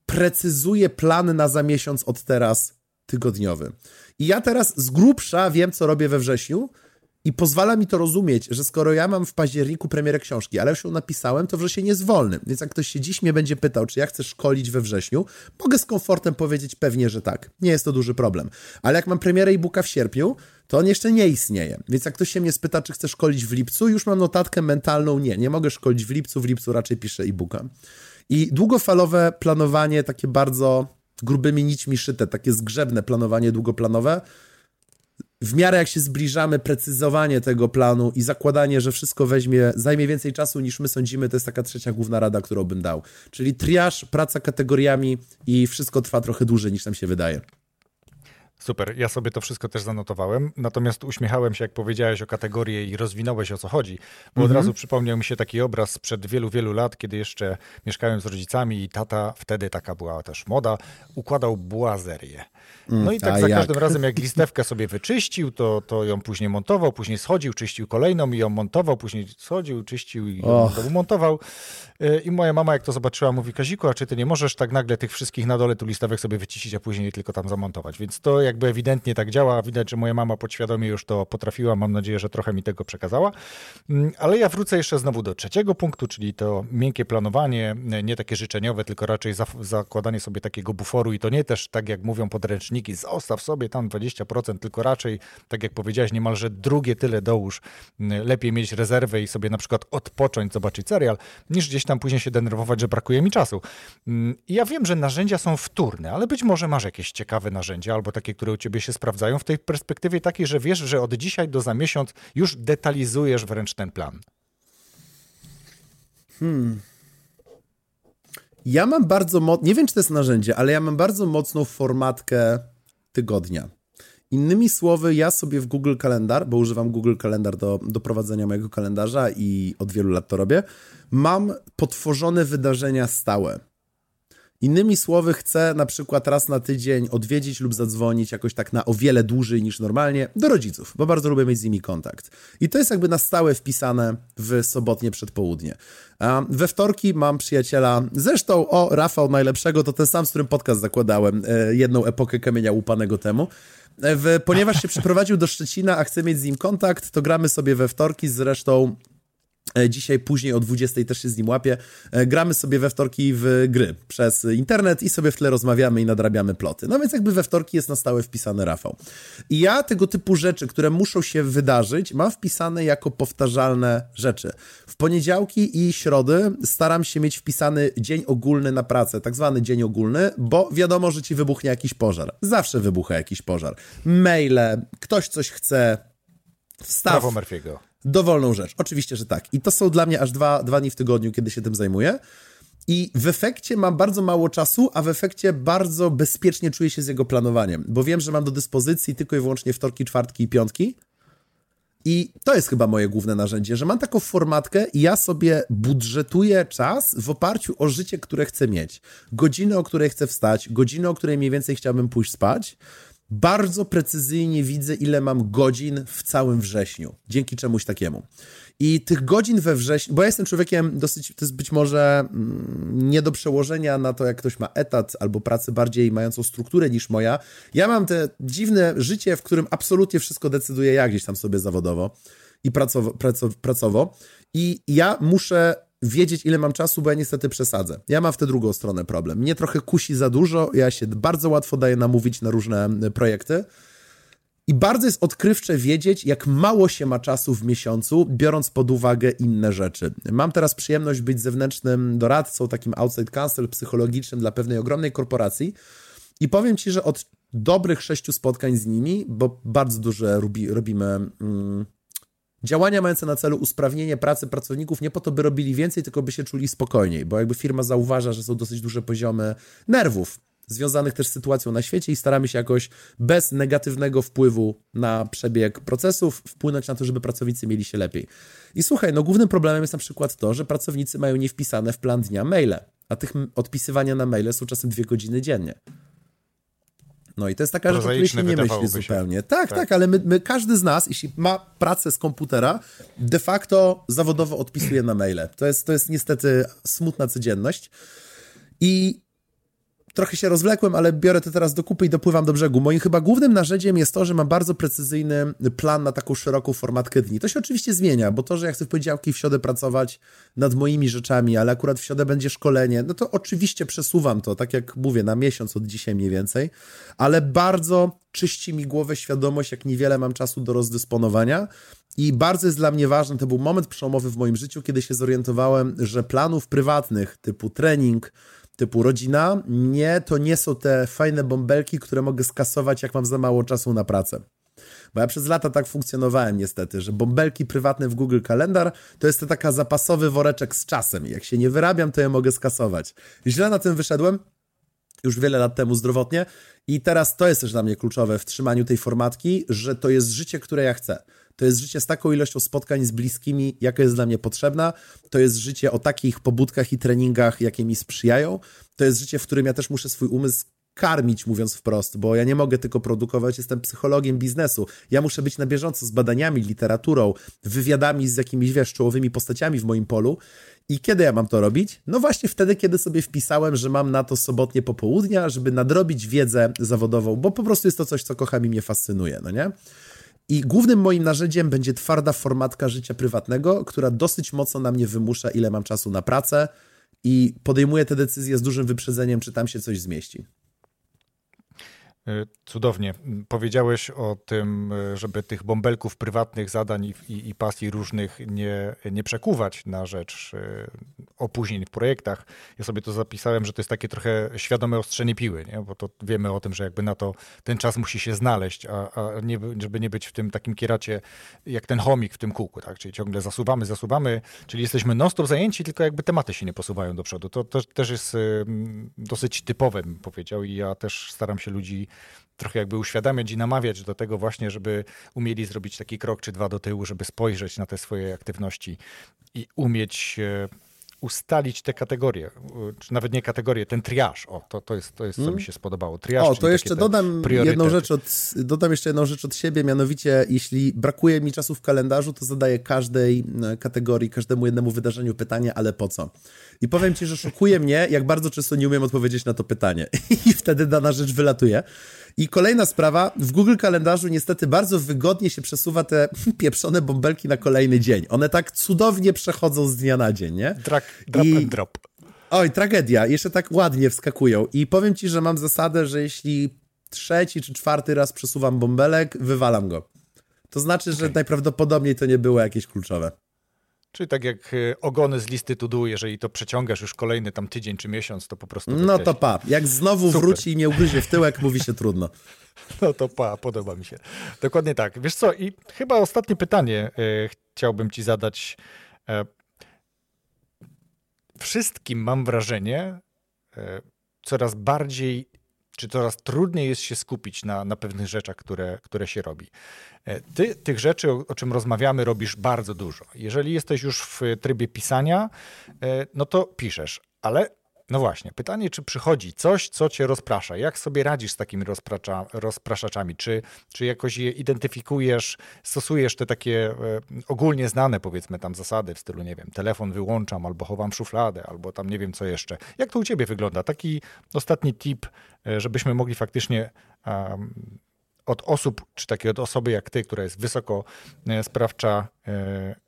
precyzuję plan na za miesiąc od teraz tygodniowy. I ja teraz z grubsza wiem, co robię we wrześniu i pozwala mi to rozumieć, że skoro ja mam w październiku premierę książki, ale już ją napisałem, to wrzesień jest wolny. Więc jak ktoś się dziś mnie będzie pytał, czy ja chcę szkolić we wrześniu, mogę z komfortem powiedzieć pewnie, że tak. Nie jest to duży problem. Ale jak mam premierę e-booka w sierpniu, to on jeszcze nie istnieje. Więc jak ktoś się mnie spyta, czy chcę szkolić w lipcu, już mam notatkę mentalną, nie, nie mogę szkolić w lipcu, w lipcu raczej piszę e-booka. I długofalowe planowanie, takie bardzo grubymi nićmi szyte, takie zgrzebne planowanie długoplanowe, w miarę jak się zbliżamy, precyzowanie tego planu i zakładanie, że wszystko weźmie, zajmie więcej czasu niż my sądzimy, to jest taka trzecia główna rada, którą bym dał. Czyli triaż, praca kategoriami i wszystko trwa trochę dłużej niż nam się wydaje. Super, ja sobie to wszystko też zanotowałem, natomiast uśmiechałem się, jak powiedziałeś o kategorii i rozwinąłeś o co chodzi, bo mhm. od razu przypomniał mi się taki obraz sprzed wielu, wielu lat, kiedy jeszcze mieszkałem z rodzicami i tata, wtedy taka była też moda, układał błazerię. No i tak za jak? każdym razem, jak listewkę sobie wyczyścił, to, to ją później montował, później schodził, czyścił kolejną i ją montował, później schodził, czyścił i ją montował. Y, I moja mama, jak to zobaczyła, mówi, Kaziku, a czy ty nie możesz tak nagle tych wszystkich na dole tu listewek sobie wyciszyć, a później tylko tam zamontować? Więc to jakby ewidentnie tak działa. Widać, że moja mama podświadomie już to potrafiła. Mam nadzieję, że trochę mi tego przekazała. Mm, ale ja wrócę jeszcze znowu do trzeciego punktu, czyli to miękkie planowanie, nie takie życzeniowe, tylko raczej zakładanie sobie takiego buforu i to nie też tak, jak mówią podręczniki, zostaw sobie tam 20%, tylko raczej, tak jak powiedziałeś, niemalże drugie tyle dołóż. Mm, lepiej mieć rezerwę i sobie na przykład odpocząć, zobaczyć serial, niż gdzieś tam później się denerwować, że brakuje mi czasu. Mm, ja wiem, że narzędzia są wtórne, ale być może masz jakieś ciekawe narzędzia albo takie, które u ciebie się sprawdzają w tej perspektywie takiej, że wiesz, że od dzisiaj do za miesiąc już detalizujesz wręcz ten plan. Hmm. Ja mam bardzo mocno, nie wiem czy to jest narzędzie, ale ja mam bardzo mocną formatkę tygodnia. Innymi słowy, ja sobie w Google Kalendar, bo używam Google Kalendar do, do prowadzenia mojego kalendarza i od wielu lat to robię, mam potworzone wydarzenia stałe. Innymi słowy, chcę na przykład raz na tydzień odwiedzić lub zadzwonić jakoś tak na o wiele dłużej niż normalnie do rodziców, bo bardzo lubię mieć z nimi kontakt. I to jest jakby na stałe wpisane w sobotnie przedpołudnie. We wtorki mam przyjaciela, zresztą o Rafał najlepszego, to ten sam, z którym podcast zakładałem e, jedną epokę kamienia łupanego temu. E, w, ponieważ się przeprowadził do Szczecina, a chcę mieć z nim kontakt, to gramy sobie we wtorki, zresztą dzisiaj później o 20 też się z nim łapię. E, gramy sobie we wtorki w gry przez internet i sobie w tle rozmawiamy i nadrabiamy ploty. No więc jakby we wtorki jest na stałe wpisany Rafał. I ja tego typu rzeczy, które muszą się wydarzyć, mam wpisane jako powtarzalne rzeczy. W poniedziałki i środy staram się mieć wpisany dzień ogólny na pracę, tak zwany dzień ogólny, bo wiadomo, że ci wybuchnie jakiś pożar. Zawsze wybucha jakiś pożar. Maile, ktoś coś chce, wstaw. Prawo Murphy'ego dowolną rzecz. Oczywiście, że tak. I to są dla mnie aż dwa, dwa dni w tygodniu, kiedy się tym zajmuję. I w efekcie mam bardzo mało czasu, a w efekcie bardzo bezpiecznie czuję się z jego planowaniem, bo wiem, że mam do dyspozycji tylko i wyłącznie wtorki, czwartki i piątki. I to jest chyba moje główne narzędzie, że mam taką formatkę i ja sobie budżetuję czas w oparciu o życie, które chcę mieć. Godziny, o której chcę wstać, godziny, o której mniej więcej chciałbym pójść spać bardzo precyzyjnie widzę, ile mam godzin w całym wrześniu, dzięki czemuś takiemu. I tych godzin we wrześniu, bo ja jestem człowiekiem dosyć, to jest być może mm, nie do przełożenia na to, jak ktoś ma etat albo pracę bardziej mającą strukturę niż moja. Ja mam te dziwne życie, w którym absolutnie wszystko decyduję ja gdzieś tam sobie zawodowo i pracowo, pracowo, pracowo. I ja muszę wiedzieć, ile mam czasu, bo ja niestety przesadzę. Ja mam w tę drugą stronę problem. Mnie trochę kusi za dużo, ja się bardzo łatwo daję namówić na różne projekty. I bardzo jest odkrywcze wiedzieć, jak mało się ma czasu w miesiącu, biorąc pod uwagę inne rzeczy. Mam teraz przyjemność być zewnętrznym doradcą, takim outside counsel psychologicznym dla pewnej ogromnej korporacji. I powiem Ci, że od dobrych sześciu spotkań z nimi, bo bardzo duże robi, robimy mm, Działania mające na celu usprawnienie pracy pracowników nie po to, by robili więcej, tylko by się czuli spokojniej, bo jakby firma zauważa, że są dosyć duże poziomy nerwów związanych też z sytuacją na świecie i staramy się jakoś bez negatywnego wpływu na przebieg procesów wpłynąć na to, żeby pracownicy mieli się lepiej. I słuchaj, no głównym problemem jest na przykład to, że pracownicy mają nie wpisane w plan dnia maile, a tych odpisywania na maile są czasem dwie godziny dziennie. No i to jest taka rzecz, o której się nie myśli zupełnie. Tak, tak, tak, ale my, my, każdy z nas, jeśli ma pracę z komputera, de facto zawodowo odpisuje na maile. To jest, to jest niestety smutna codzienność. I trochę się rozwlekłem, ale biorę to teraz do kupy i dopływam do brzegu. Moim chyba głównym narzędziem jest to, że mam bardzo precyzyjny plan na taką szeroką formatkę dni. To się oczywiście zmienia, bo to, że ja chcę w poniedziałki w środę pracować nad moimi rzeczami, ale akurat w środę będzie szkolenie, no to oczywiście przesuwam to, tak jak mówię, na miesiąc od dzisiaj mniej więcej, ale bardzo czyści mi głowę świadomość, jak niewiele mam czasu do rozdysponowania. I bardzo jest dla mnie ważny, to był moment przełomowy w moim życiu, kiedy się zorientowałem, że planów prywatnych typu trening, typu rodzina, nie, to nie są te fajne bąbelki, które mogę skasować, jak mam za mało czasu na pracę. Bo ja przez lata tak funkcjonowałem niestety, że bąbelki prywatne w Google Kalendar to jest to taka zapasowy woreczek z czasem. Jak się nie wyrabiam, to je mogę skasować. Źle na tym wyszedłem, już wiele lat temu zdrowotnie i teraz to jest też dla mnie kluczowe w trzymaniu tej formatki, że to jest życie, które ja chcę. To jest życie z taką ilością spotkań z bliskimi, jaka jest dla mnie potrzebna. To jest życie o takich pobudkach i treningach, jakie mi sprzyjają. To jest życie, w którym ja też muszę swój umysł karmić, mówiąc wprost, bo ja nie mogę tylko produkować, jestem psychologiem biznesu. Ja muszę być na bieżąco z badaniami, literaturą, wywiadami z jakimiś, wiesz, czołowymi postaciami w moim polu. I kiedy ja mam to robić? No właśnie wtedy, kiedy sobie wpisałem, że mam na to sobotnie popołudnia, żeby nadrobić wiedzę zawodową, bo po prostu jest to coś, co kocham i mnie fascynuje, no nie? I głównym moim narzędziem będzie twarda formatka życia prywatnego, która dosyć mocno na mnie wymusza, ile mam czasu na pracę i podejmuję te decyzje z dużym wyprzedzeniem, czy tam się coś zmieści. E, cudownie. Powiedziałeś o tym, e, żeby tych bąbelków prywatnych zadań i, i, i, pasji różnych nie, nie przekuwać na rzecz e, opóźnień w projektach. Ja sobie to zapisałem, że to jest takie trochę świadome ostrzenie piły, nie? bo to wiemy o tym, że jakby na to ten czas musi się znaleźć, a, a nie, żeby nie być w tym takim kieracie jak ten chomik w tym kółku, tak? czyli ciągle zasuwamy, zasuwamy, czyli jesteśmy non-stop zajęci, tylko jakby tematy się nie posuwają do przodu. To, to też jest dosyć typowe, bym powiedział i ja też staram się ludzi trochę jakby uświadamiać i namawiać do tego właśnie, żeby umieli zrobić taki krok czy dwa do tyłu, żeby spojrzeć na te swoje aktywności i umieć e, ustalić te kategorie, czy nawet nie kategorie, ten triaż. O, to, to jest, to jest co hmm. mi się spodobało. Triaż, o, to jeszcze dodam jedną, rzecz od, dodam jeszcze jedną rzecz od siebie, mianowicie jeśli brakuje mi czasu w kalendarzu, to zadaję każdej kategorii, każdemu jednemu wydarzeniu pytanie, ale po co? I powiem ci, że szokuje mnie, jak bardzo często nie umiem odpowiedzieć na to pytanie. I wtedy dana rzecz wylatuje. I kolejna sprawa, w Google Kalendarzu niestety bardzo wygodnie się przesuwa te pieprzone bąbelki na kolejny dzień. One tak cudownie przechodzą z dnia na dzień, nie? Drag, drop I... and drop. Oj, tragedia. Jeszcze tak ładnie wskakują. I powiem ci, że mam zasadę, że jeśli trzeci czy czwarty raz przesuwam bąbelek, wywalam go. To znaczy, że okay. najprawdopodobniej to nie było jakieś kluczowe. Czyli tak jak e, ogony z listy to do, jeżeli to przeciągasz już kolejny tam tydzień czy miesiąc, to po prostu. No to pa. Jak znowu Super. wróci i mnie ugryzie w tyłek, mówi się trudno. No to pa, podoba mi się. Dokładnie tak. Wiesz co, i chyba ostatnie pytanie y, chciałbym ci zadać. Y, wszystkim mam wrażenie, y, coraz bardziej czy coraz trudniej jest się skupić na, na pewnych rzeczach, które, które się robi. E, ty tych rzeczy, o, o, czym rozmawiamy, robisz bardzo dużo. Jeżeli jesteś już w trybie pisania, e, no to piszesz, ale no właśnie, pytanie, czy przychodzi coś, co cię rozprasza? Jak sobie radzisz z takimi rozprasza, rozpraszaczami? Czy, czy jakoś je identyfikujesz, stosujesz te takie e, ogólnie znane, powiedzmy, tam zasady w stylu, nie wiem, telefon wyłączam, albo chowam szufladę, albo tam nie wiem co jeszcze. Jak to u ciebie wygląda? Taki ostatni tip, e, żebyśmy mogli faktycznie od osób, czy takiej od osoby jak ty, która jest wysoko e, sprawcza, e,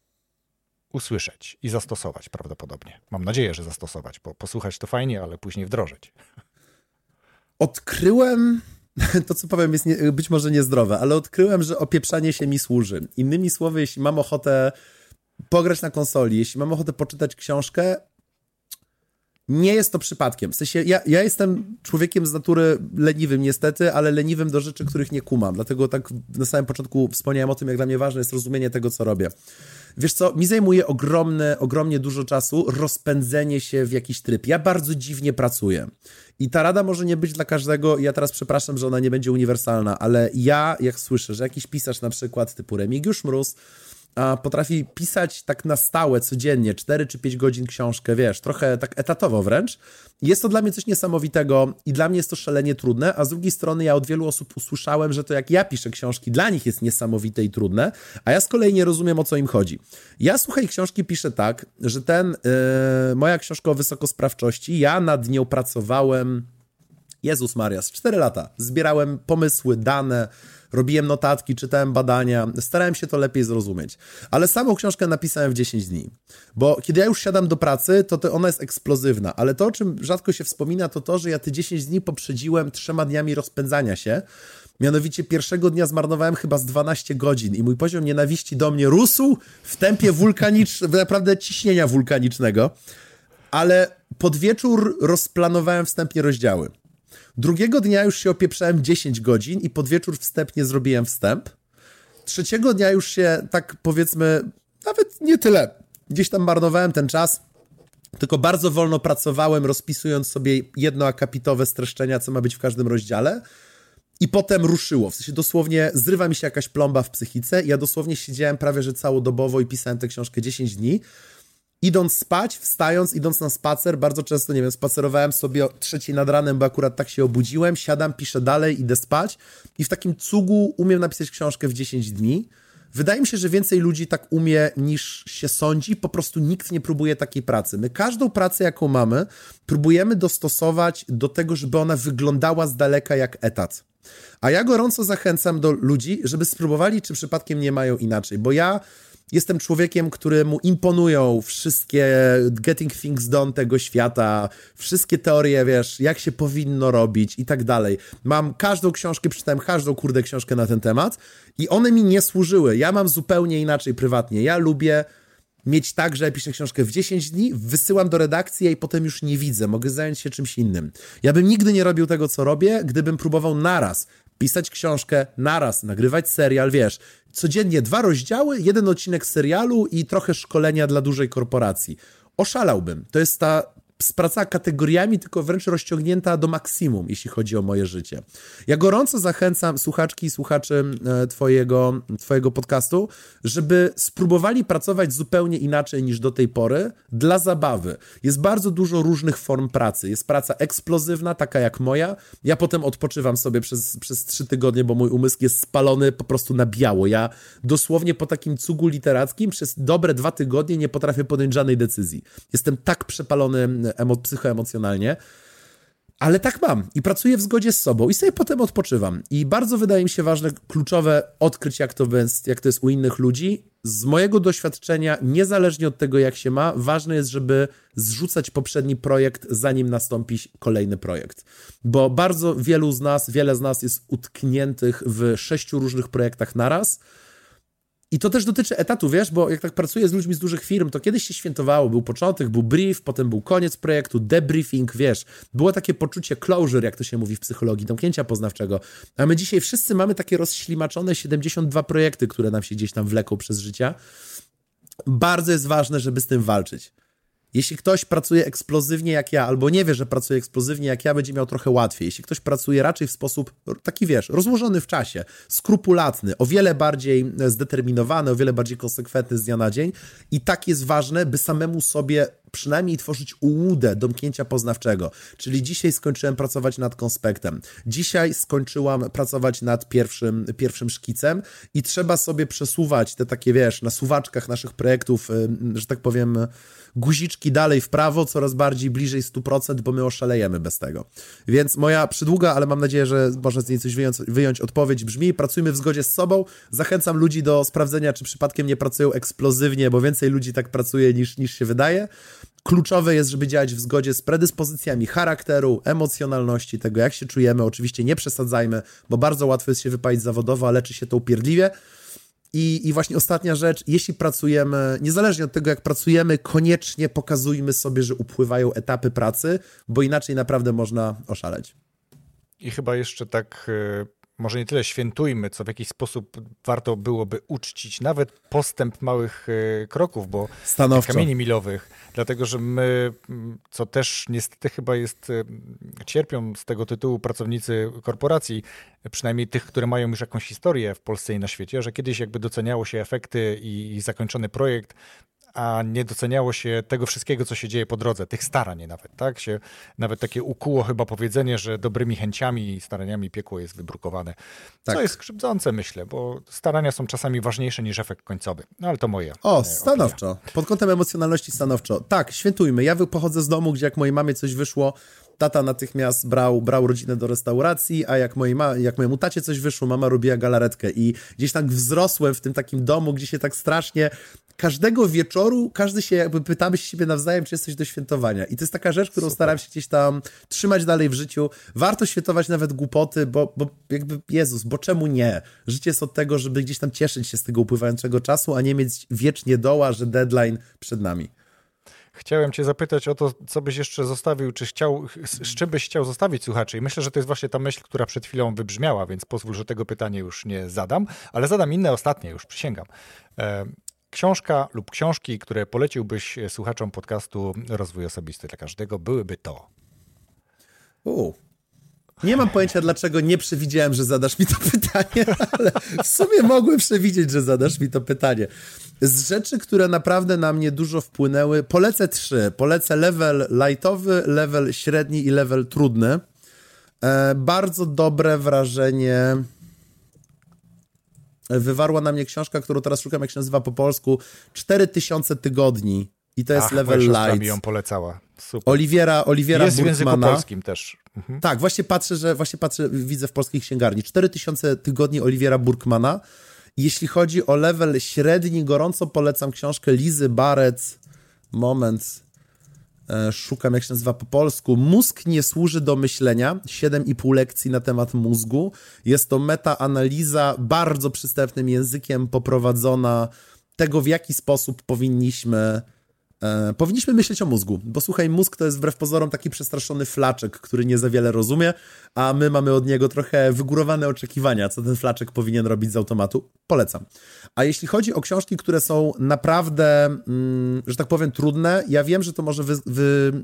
usłyszeć i zastosować prawdopodobnie. Mam nadzieję, że zastosować, bo posłuchać to fajnie, ale później wdrożyć. Odkryłem, to co powiem jest nie, być może niezdrowe, ale odkryłem, że opieprzanie się mi służy. Innymi słowy, jeśli mam ochotę pograć na konsoli, jeśli mam ochotę poczytać książkę, nie jest to przypadkiem. W sensie, ja, ja jestem człowiekiem z natury leniwym niestety, ale leniwym do rzeczy, których nie kumam. Dlatego tak na samym początku wspomniałem o tym, jak dla mnie ważne jest rozumienie tego, co robię. Wiesz co, mi zajmuje ogromne, ogromnie dużo czasu rozpędzenie się w jakiś tryb. Ja bardzo dziwnie pracuję. I ta rada może nie być dla każdego. Ja teraz przepraszam, że ona nie będzie uniwersalna, ale ja, jak słyszę, że jakiś pisarz na przykład typu Remigiusz Mróz potrafi pisać tak na stałe, codziennie, 4 czy 5 godzin książkę, wiesz, trochę tak etatowo wręcz. Jest to dla mnie coś niesamowitego i dla mnie jest to szalenie trudne, a z drugiej strony ja od wielu osób usłyszałem, że to jak ja piszę książki, dla nich jest niesamowite i trudne, a ja z kolei nie rozumiem, o co im chodzi. Ja, słuchaj, książki piszę tak, że ten, yy, moja książka o wysokosprawczości, ja nad nią pracowałem, Jezus Marias, 4 lata. Zbierałem pomysły, dane, robiłem notatki, czytałem badania, starałem się to lepiej zrozumieć. Ale samą książkę napisałem w 10 dni, bo kiedy ja już siadam do pracy, to, to ona jest eksplozywna, ale to, o czym rzadko się wspomina, to to, że ja te 10 dni poprzedziłem trzema dniami rozpędzania się, Mianowicie pierwszego dnia zmarnowałem chyba z 12 godzin i mój poziom nienawiści do mnie rósł w tempie wulkanicznym, naprawdę ciśnienia wulkanicznego. Ale pod wieczór rozplanowałem wstępnie rozdziały. Drugiego dnia już się opieprzałem 10 godzin i pod wieczór wstępnie zrobiłem wstęp. Trzeciego dnia już się tak powiedzmy, nawet nie tyle, gdzieś tam marnowałem ten czas. tylko bardzo wolno pracowałem, rozpisując sobie jednoakapitowe streszczenia, co ma być w każdym rozdziale. I potem ruszyło. W sensie dosłownie zrywa mi się jakaś plomba w psychice. Ja dosłownie siedziałem prawie że całodobowo i pisałem tę książkę 10 dni. Idąc spać, wstając, idąc na spacer, bardzo często, nie wiem, spacerowałem sobie o trzeciej nad ranem, bo akurat tak się obudziłem, siadam, piszę dalej, idę spać i w takim cugu umiem napisać książkę w 10 dni. Wydaje mi się, że więcej ludzi tak umie niż się sądzi, po prostu nikt nie próbuje takiej pracy. My każdą pracę, jaką mamy, próbujemy dostosować do tego, żeby ona wyglądała z daleka jak etat. A ja gorąco zachęcam do ludzi, żeby spróbowali, czy przypadkiem nie mają inaczej, bo ja jestem człowiekiem, któremu imponują wszystkie getting things done tego świata, wszystkie teorie, wiesz, jak się powinno robić i tak dalej. Mam każdą książkę, przeczytałem każdą kurde książkę na ten temat i one mi nie służyły. Ja mam zupełnie inaczej prywatnie. Ja lubię mieć tak, że ja piszę książkę w 10 dni, wysyłam do redakcji i potem już nie widzę, mogę zająć się czymś innym. Ja bym nigdy nie robił tego, co robię, gdybym próbował naraz pisać książkę, naraz nagrywać serial, wiesz, codziennie dwa rozdziały, jeden odcinek serialu i trochę szkolenia dla dużej korporacji. Oszalałbym. To jest ta praca kategoriami, tylko wręcz rozciągnięta do maksimum, jeśli chodzi o moje życie. Ja gorąco zachęcam słuchaczki i słuchaczy e, twojego, twojego podcastu, żeby spróbowali pracować zupełnie inaczej niż do tej pory, dla zabawy. Jest bardzo dużo różnych form pracy. Jest praca eksplozywna, taka jak moja. Ja potem odpoczywam sobie przez, przez trzy tygodnie, bo mój umysł jest spalony po prostu na biało. Ja dosłownie po takim cugu literackim przez dobre dwa tygodnie nie potrafię podjąć żadnej decyzji. Jestem tak przepalony emo, psychoemocjonalnie. Ale tak mam i pracuję w zgodzie z sobą i sobie potem odpoczywam. I bardzo wydaje mi się ważne, kluczowe odkryć, jak to, jest, jak to jest u innych ludzi. Z mojego doświadczenia, niezależnie od tego, jak się ma, ważne jest, żeby zrzucać poprzedni projekt, zanim nastąpi kolejny projekt. Bo bardzo wielu z nas, wiele z nas jest utkniętych w sześciu różnych projektach naraz i to też dotyczy etatu, wiesz, bo jak tak pracuję z ludźmi z dużych firm, to kiedyś się świętowało, był początek, był brief, potem był koniec projektu, debriefing, wiesz, było takie poczucie closure, jak to się mówi w psychologii, domknięcia poznawczego, a my dzisiaj wszyscy mamy takie rozślimaczone 72 projekty, które nam się gdzieś tam wleką przez życia. Bardzo jest ważne, żeby z tym walczyć. Jeśli ktoś pracuje eksplozywnie jak ja, albo nie wie, że pracuje eksplozywnie jak ja, będzie miał trochę łatwiej. Jeśli ktoś pracuje raczej w sposób taki, wiesz, rozłożony w czasie, skrupulatny, o wiele bardziej zdeterminowany, o wiele bardziej konsekwentny z dnia na dzień i tak jest ważne, by samemu sobie przynajmniej tworzyć ułudę domknięcia poznawczego. Czyli dzisiaj skończyłem pracować nad konspektem. Dzisiaj skończyłam pracować nad pierwszym, pierwszym szkicem i trzeba sobie przesuwać te takie, wiesz, na suwaczkach naszych projektów, że tak powiem, guziczki dalej w prawo, coraz bardziej bliżej 100%, bo my oszalejemy bez tego. Więc moja przydługa, ale mam nadzieję, że można z niej coś wyjąć, wyjąć odpowiedź brzmi, pracujmy w zgodzie z sobą, zachęcam ludzi do sprawdzenia, czy przypadkiem nie pracują eksplozywnie, bo więcej ludzi tak pracuje niż, niż się wydaje. Kluczowe jest, żeby działać w zgodzie z predyspozycjami charakteru, emocjonalności, tego jak się czujemy. Oczywiście nie przesadzajmy, bo bardzo łatwo jest się wypalić zawodowo, a leczy się to upierdliwie. I, I właśnie ostatnia rzecz, jeśli pracujemy, niezależnie od tego, jak pracujemy, koniecznie pokazujmy sobie, że upływają etapy pracy, bo inaczej naprawdę można oszaleć. I chyba jeszcze tak e, może nie tyle świętujmy, co w jakiś sposób warto byłoby uczcić nawet postęp małych e, kroków, bo Stanowczo. kamieni milowych, dlatego że my, co też niestety chyba jest, e, cierpią z tego tytułu pracownicy korporacji, przynajmniej tych, które mają już jakąś historię w Polsce i na świecie, że kiedyś jakby doceniało się efekty i, i zakończony projekt, a nie doceniało się tego wszystkiego, co się dzieje po drodze, tych starań nawet, tak? Się nawet takie ukuło chyba powiedzenie, że dobrymi chęciami i staraniami piekło jest wybrukowane. Tak. Co jest krzywdzące, myślę, bo starania są czasami ważniejsze niż efekt końcowy. No ale to moje. O, stanowczo. Opinia. Pod kątem emocjonalności stanowczo. Tak, świętujmy. Ja pochodzę z domu, gdzie jak mojej mamie coś wyszło, tata natychmiast brał, brał rodzinę do restauracji, a jak, mojej ma, jak mojemu tacie coś wyszło, mama robiła galaretkę i gdzieś tak wzrosłem w tym takim domu, gdzie się tak strasznie każdego wieczoru każdy się jakby pytamy siebie nawzajem, czy jesteś do świętowania. I to jest taka rzecz, którą Super. staram się gdzieś tam trzymać dalej w życiu. Warto świętować nawet głupoty, bo, bo jakby Jezus, bo czemu nie? Życie jest od tego, żeby gdzieś tam cieszyć się z tego upływającego czasu, a nie mieć wiecznie doła, że deadline przed nami. Chciałem Cię zapytać o to, co byś jeszcze zostawił, czy chciał, z czym byś chciał zostawić słuchaczy. I myślę, że to jest właśnie ta myśl, która przed chwilą wybrzmiała, więc pozwól, że tego pytania już nie zadam, ale zadam inne, ostatnie już, przysięgam. książka lub książki, które poleciłbyś słuchaczom podcastu Rozwój Osobisty dla Każdego, byłyby to? U. Nie mam pojęcia, dlaczego nie przewidziałem, że zadasz mi to pytanie, ale w sumie mogłem przewidzieć, że zadasz mi to pytanie. Z rzeczy, które naprawdę na mnie dużo wpłynęły, polecę trzy. Polecę level lightowy, level średni i level trudny. E, bardzo dobre wrażenie wywarła na mnie książka, którą teraz szukam, jak się nazywa po polsku, 4000 tygodni. I to jest Ach, level light. mi ją polecała. Super. Oliwiera, Oliwiera Jest Burkmana. w języku polskim też. Mhm. Tak, właśnie patrzę, że właśnie patrzę, widzę w polskiej księgarni. 4000 tygodni Oliwiera Burkmana. Jeśli chodzi o level średni, gorąco polecam książkę Lizy Barrett. Moment, e, szukam jak się nazywa po polsku. Mózg nie służy do myślenia. 7,5 lekcji na temat mózgu. Jest to metaanaliza bardzo przystępnym językiem poprowadzona tego, w jaki sposób powinniśmy E, powinniśmy myśleć o mózgu, bo słuchaj, mózg to jest wbrew pozorom taki przestraszony flaczek, który nie za wiele rozumie, a my mamy od niego trochę wygórowane oczekiwania, co ten flaczek powinien robić z automatu. Polecam. A jeśli chodzi o książki, które są naprawdę, mm, że tak powiem, trudne, ja wiem, że to może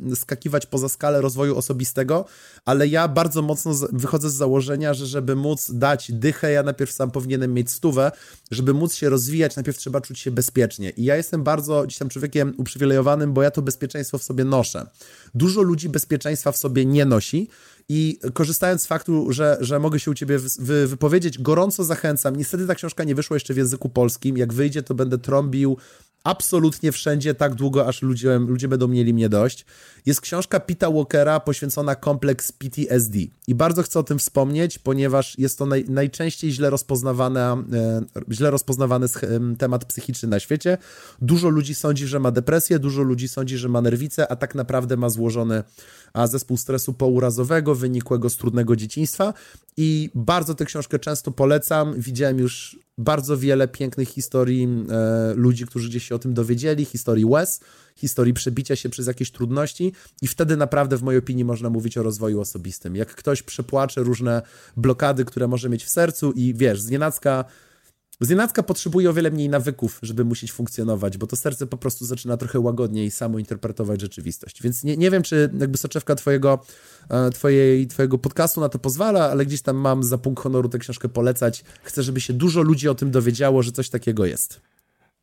wyskakiwać poza skalę rozwoju osobistego, ale ja bardzo mocno wychodzę z założenia, że żeby móc dać dychę, ja najpierw sam powinienem mieć stówę, żeby móc się rozwijać, najpierw trzeba czuć się bezpiecznie. I ja jestem bardzo gdzieś tam człowiekiem uprzywilejowanym, bo ja to bezpieczeństwo w sobie noszę. Dużo ludzi bezpieczeństwa w sobie nie nosi i korzystając z faktu, że, że mogę się u ciebie wy, wypowiedzieć, gorąco zachęcam. Niestety ta książka nie wyszła jeszcze w języku polskim. Jak wyjdzie, to będę trąbił absolutnie wszędzie tak długo, aż ludzie, ludzie będą mieli mnie dość. Jest książka Pita Walkera poświęcona kompleks PTSD. I bardzo chcę o tym wspomnieć, ponieważ jest to naj, najczęściej źle, rozpoznawane, e, źle rozpoznawany temat psychiczny na świecie. Dużo ludzi sądzi, że ma depresję, dużo ludzi sądzi, że ma nerwicę, a tak naprawdę ma złożony a zespół stresu pourazowego, wynikłego z trudnego dzieciństwa. I bardzo tę książkę często polecam. Widziałem już bardzo wiele pięknych historii e, ludzi, którzy gdzieś się o tym dowiedzieli, historii łez, historii przebicia się przez jakieś trudności i wtedy naprawdę w mojej opinii można mówić o rozwoju osobistym. Jak ktoś przepłacze różne blokady, które może mieć w sercu i wiesz, z nienacka Znienacka potrzebuje o wiele mniej nawyków, żeby musieć funkcjonować, bo to serce po prostu zaczyna trochę łagodniej samo interpretować rzeczywistość. Więc nie, nie wiem, czy jakby soczewka twojego, e, twojej, twojego podcastu na to pozwala, ale gdzieś tam mam za punkt honoru tę książkę polecać. Chcę, żeby się dużo ludzi o tym dowiedziało, że coś takiego jest.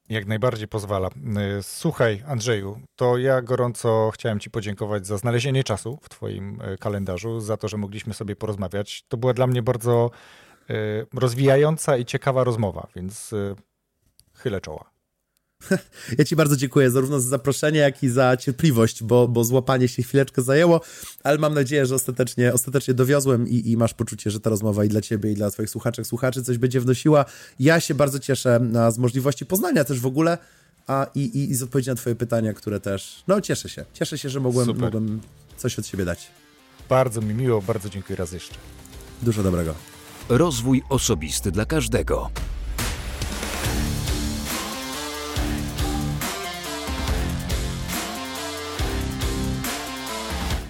Jak najbardziej pozwala. E, słuchaj, Andrzeju, to ja gorąco chciałem Ci podziękować za znalezienie czasu w Twoim e, kalendarzu, za to, że mogliśmy sobie porozmawiać. To była dla mnie bardzo rozwijająca i ciekawa rozmowa, więc y, chylę czoła. Ja Ci bardzo dziękuję zarówno za zaproszenie, jak i za cierpliwość, bo, bo złapanie się chwileczkę zajęło, ale mam nadzieję, że ostatecznie, ostatecznie dowiozłem i, i masz poczucie, że ta rozmowa i dla Ciebie, i dla Twoich słuchaczek, słuchaczy coś będzie wnosiła. Ja się bardzo cieszę z możliwości poznania też w ogóle a, i, i, i z odpowiedzi na Twoje pytania, które też, no cieszę się. Cieszę się, że mogłem, mogłem coś od siebie dać. Bardzo mi miło, bardzo dziękuję raz jeszcze. Dużo dobrego. Rozwój osobisty dla każdego.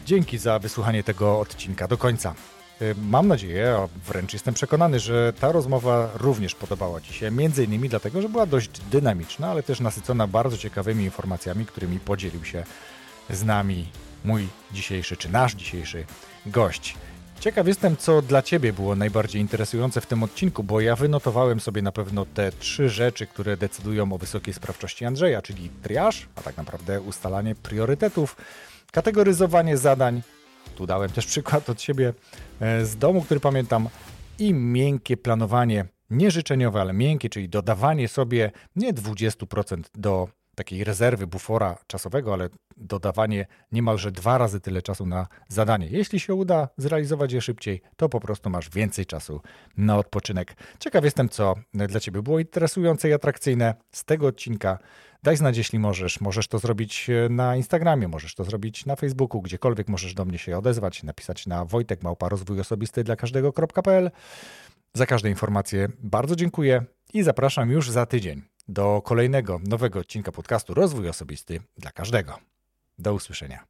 Dzięki za wysłuchanie tego odcinka do końca. Y, mam nadzieję, a wręcz jestem przekonany, że ta rozmowa również podobała Ci się, między innymi dlatego, że była dość dynamiczna, ale też nasycona bardzo ciekawymi informacjami, którymi podzielił się z nami mój dzisiejszy, czy nasz dzisiejszy gość. Ciekaw jestem, co dla Ciebie było najbardziej interesujące w tym odcinku, bo ja wynotowałem sobie na pewno te trzy rzeczy, które decydują o wysokiej sprawczości Andrzeja, czyli triaż, a tak naprawdę ustalanie priorytetów, kategoryzowanie zadań, tu dałem też przykład od siebie e, z domu, który pamiętam, i miękkie planowanie, nie życzeniowe, ale miękkie, czyli dodawanie sobie nie 20% do takiej rezerwy, bufora czasowego, ale dodawanie niemalże dwa razy tyle czasu na zadanie. Jeśli się uda zrealizować je szybciej, to po prostu masz więcej czasu na odpoczynek. Ciekaw jestem, co dla Ciebie było interesujące i atrakcyjne z tego odcinka. Daj znać, jeśli możesz. Możesz to zrobić e, na Instagramie, możesz to zrobić na Facebooku, gdziekolwiek możesz do mnie się odezwać, napisać na Wojtek Małpa Rozwój Osobisty dla każdego.pl. Za każde informacje bardzo dziękuję i zapraszam już za tydzień do kolejnego nowego odcinka podcastu Rozwój Osobisty dla każdego. Do usłyszenia.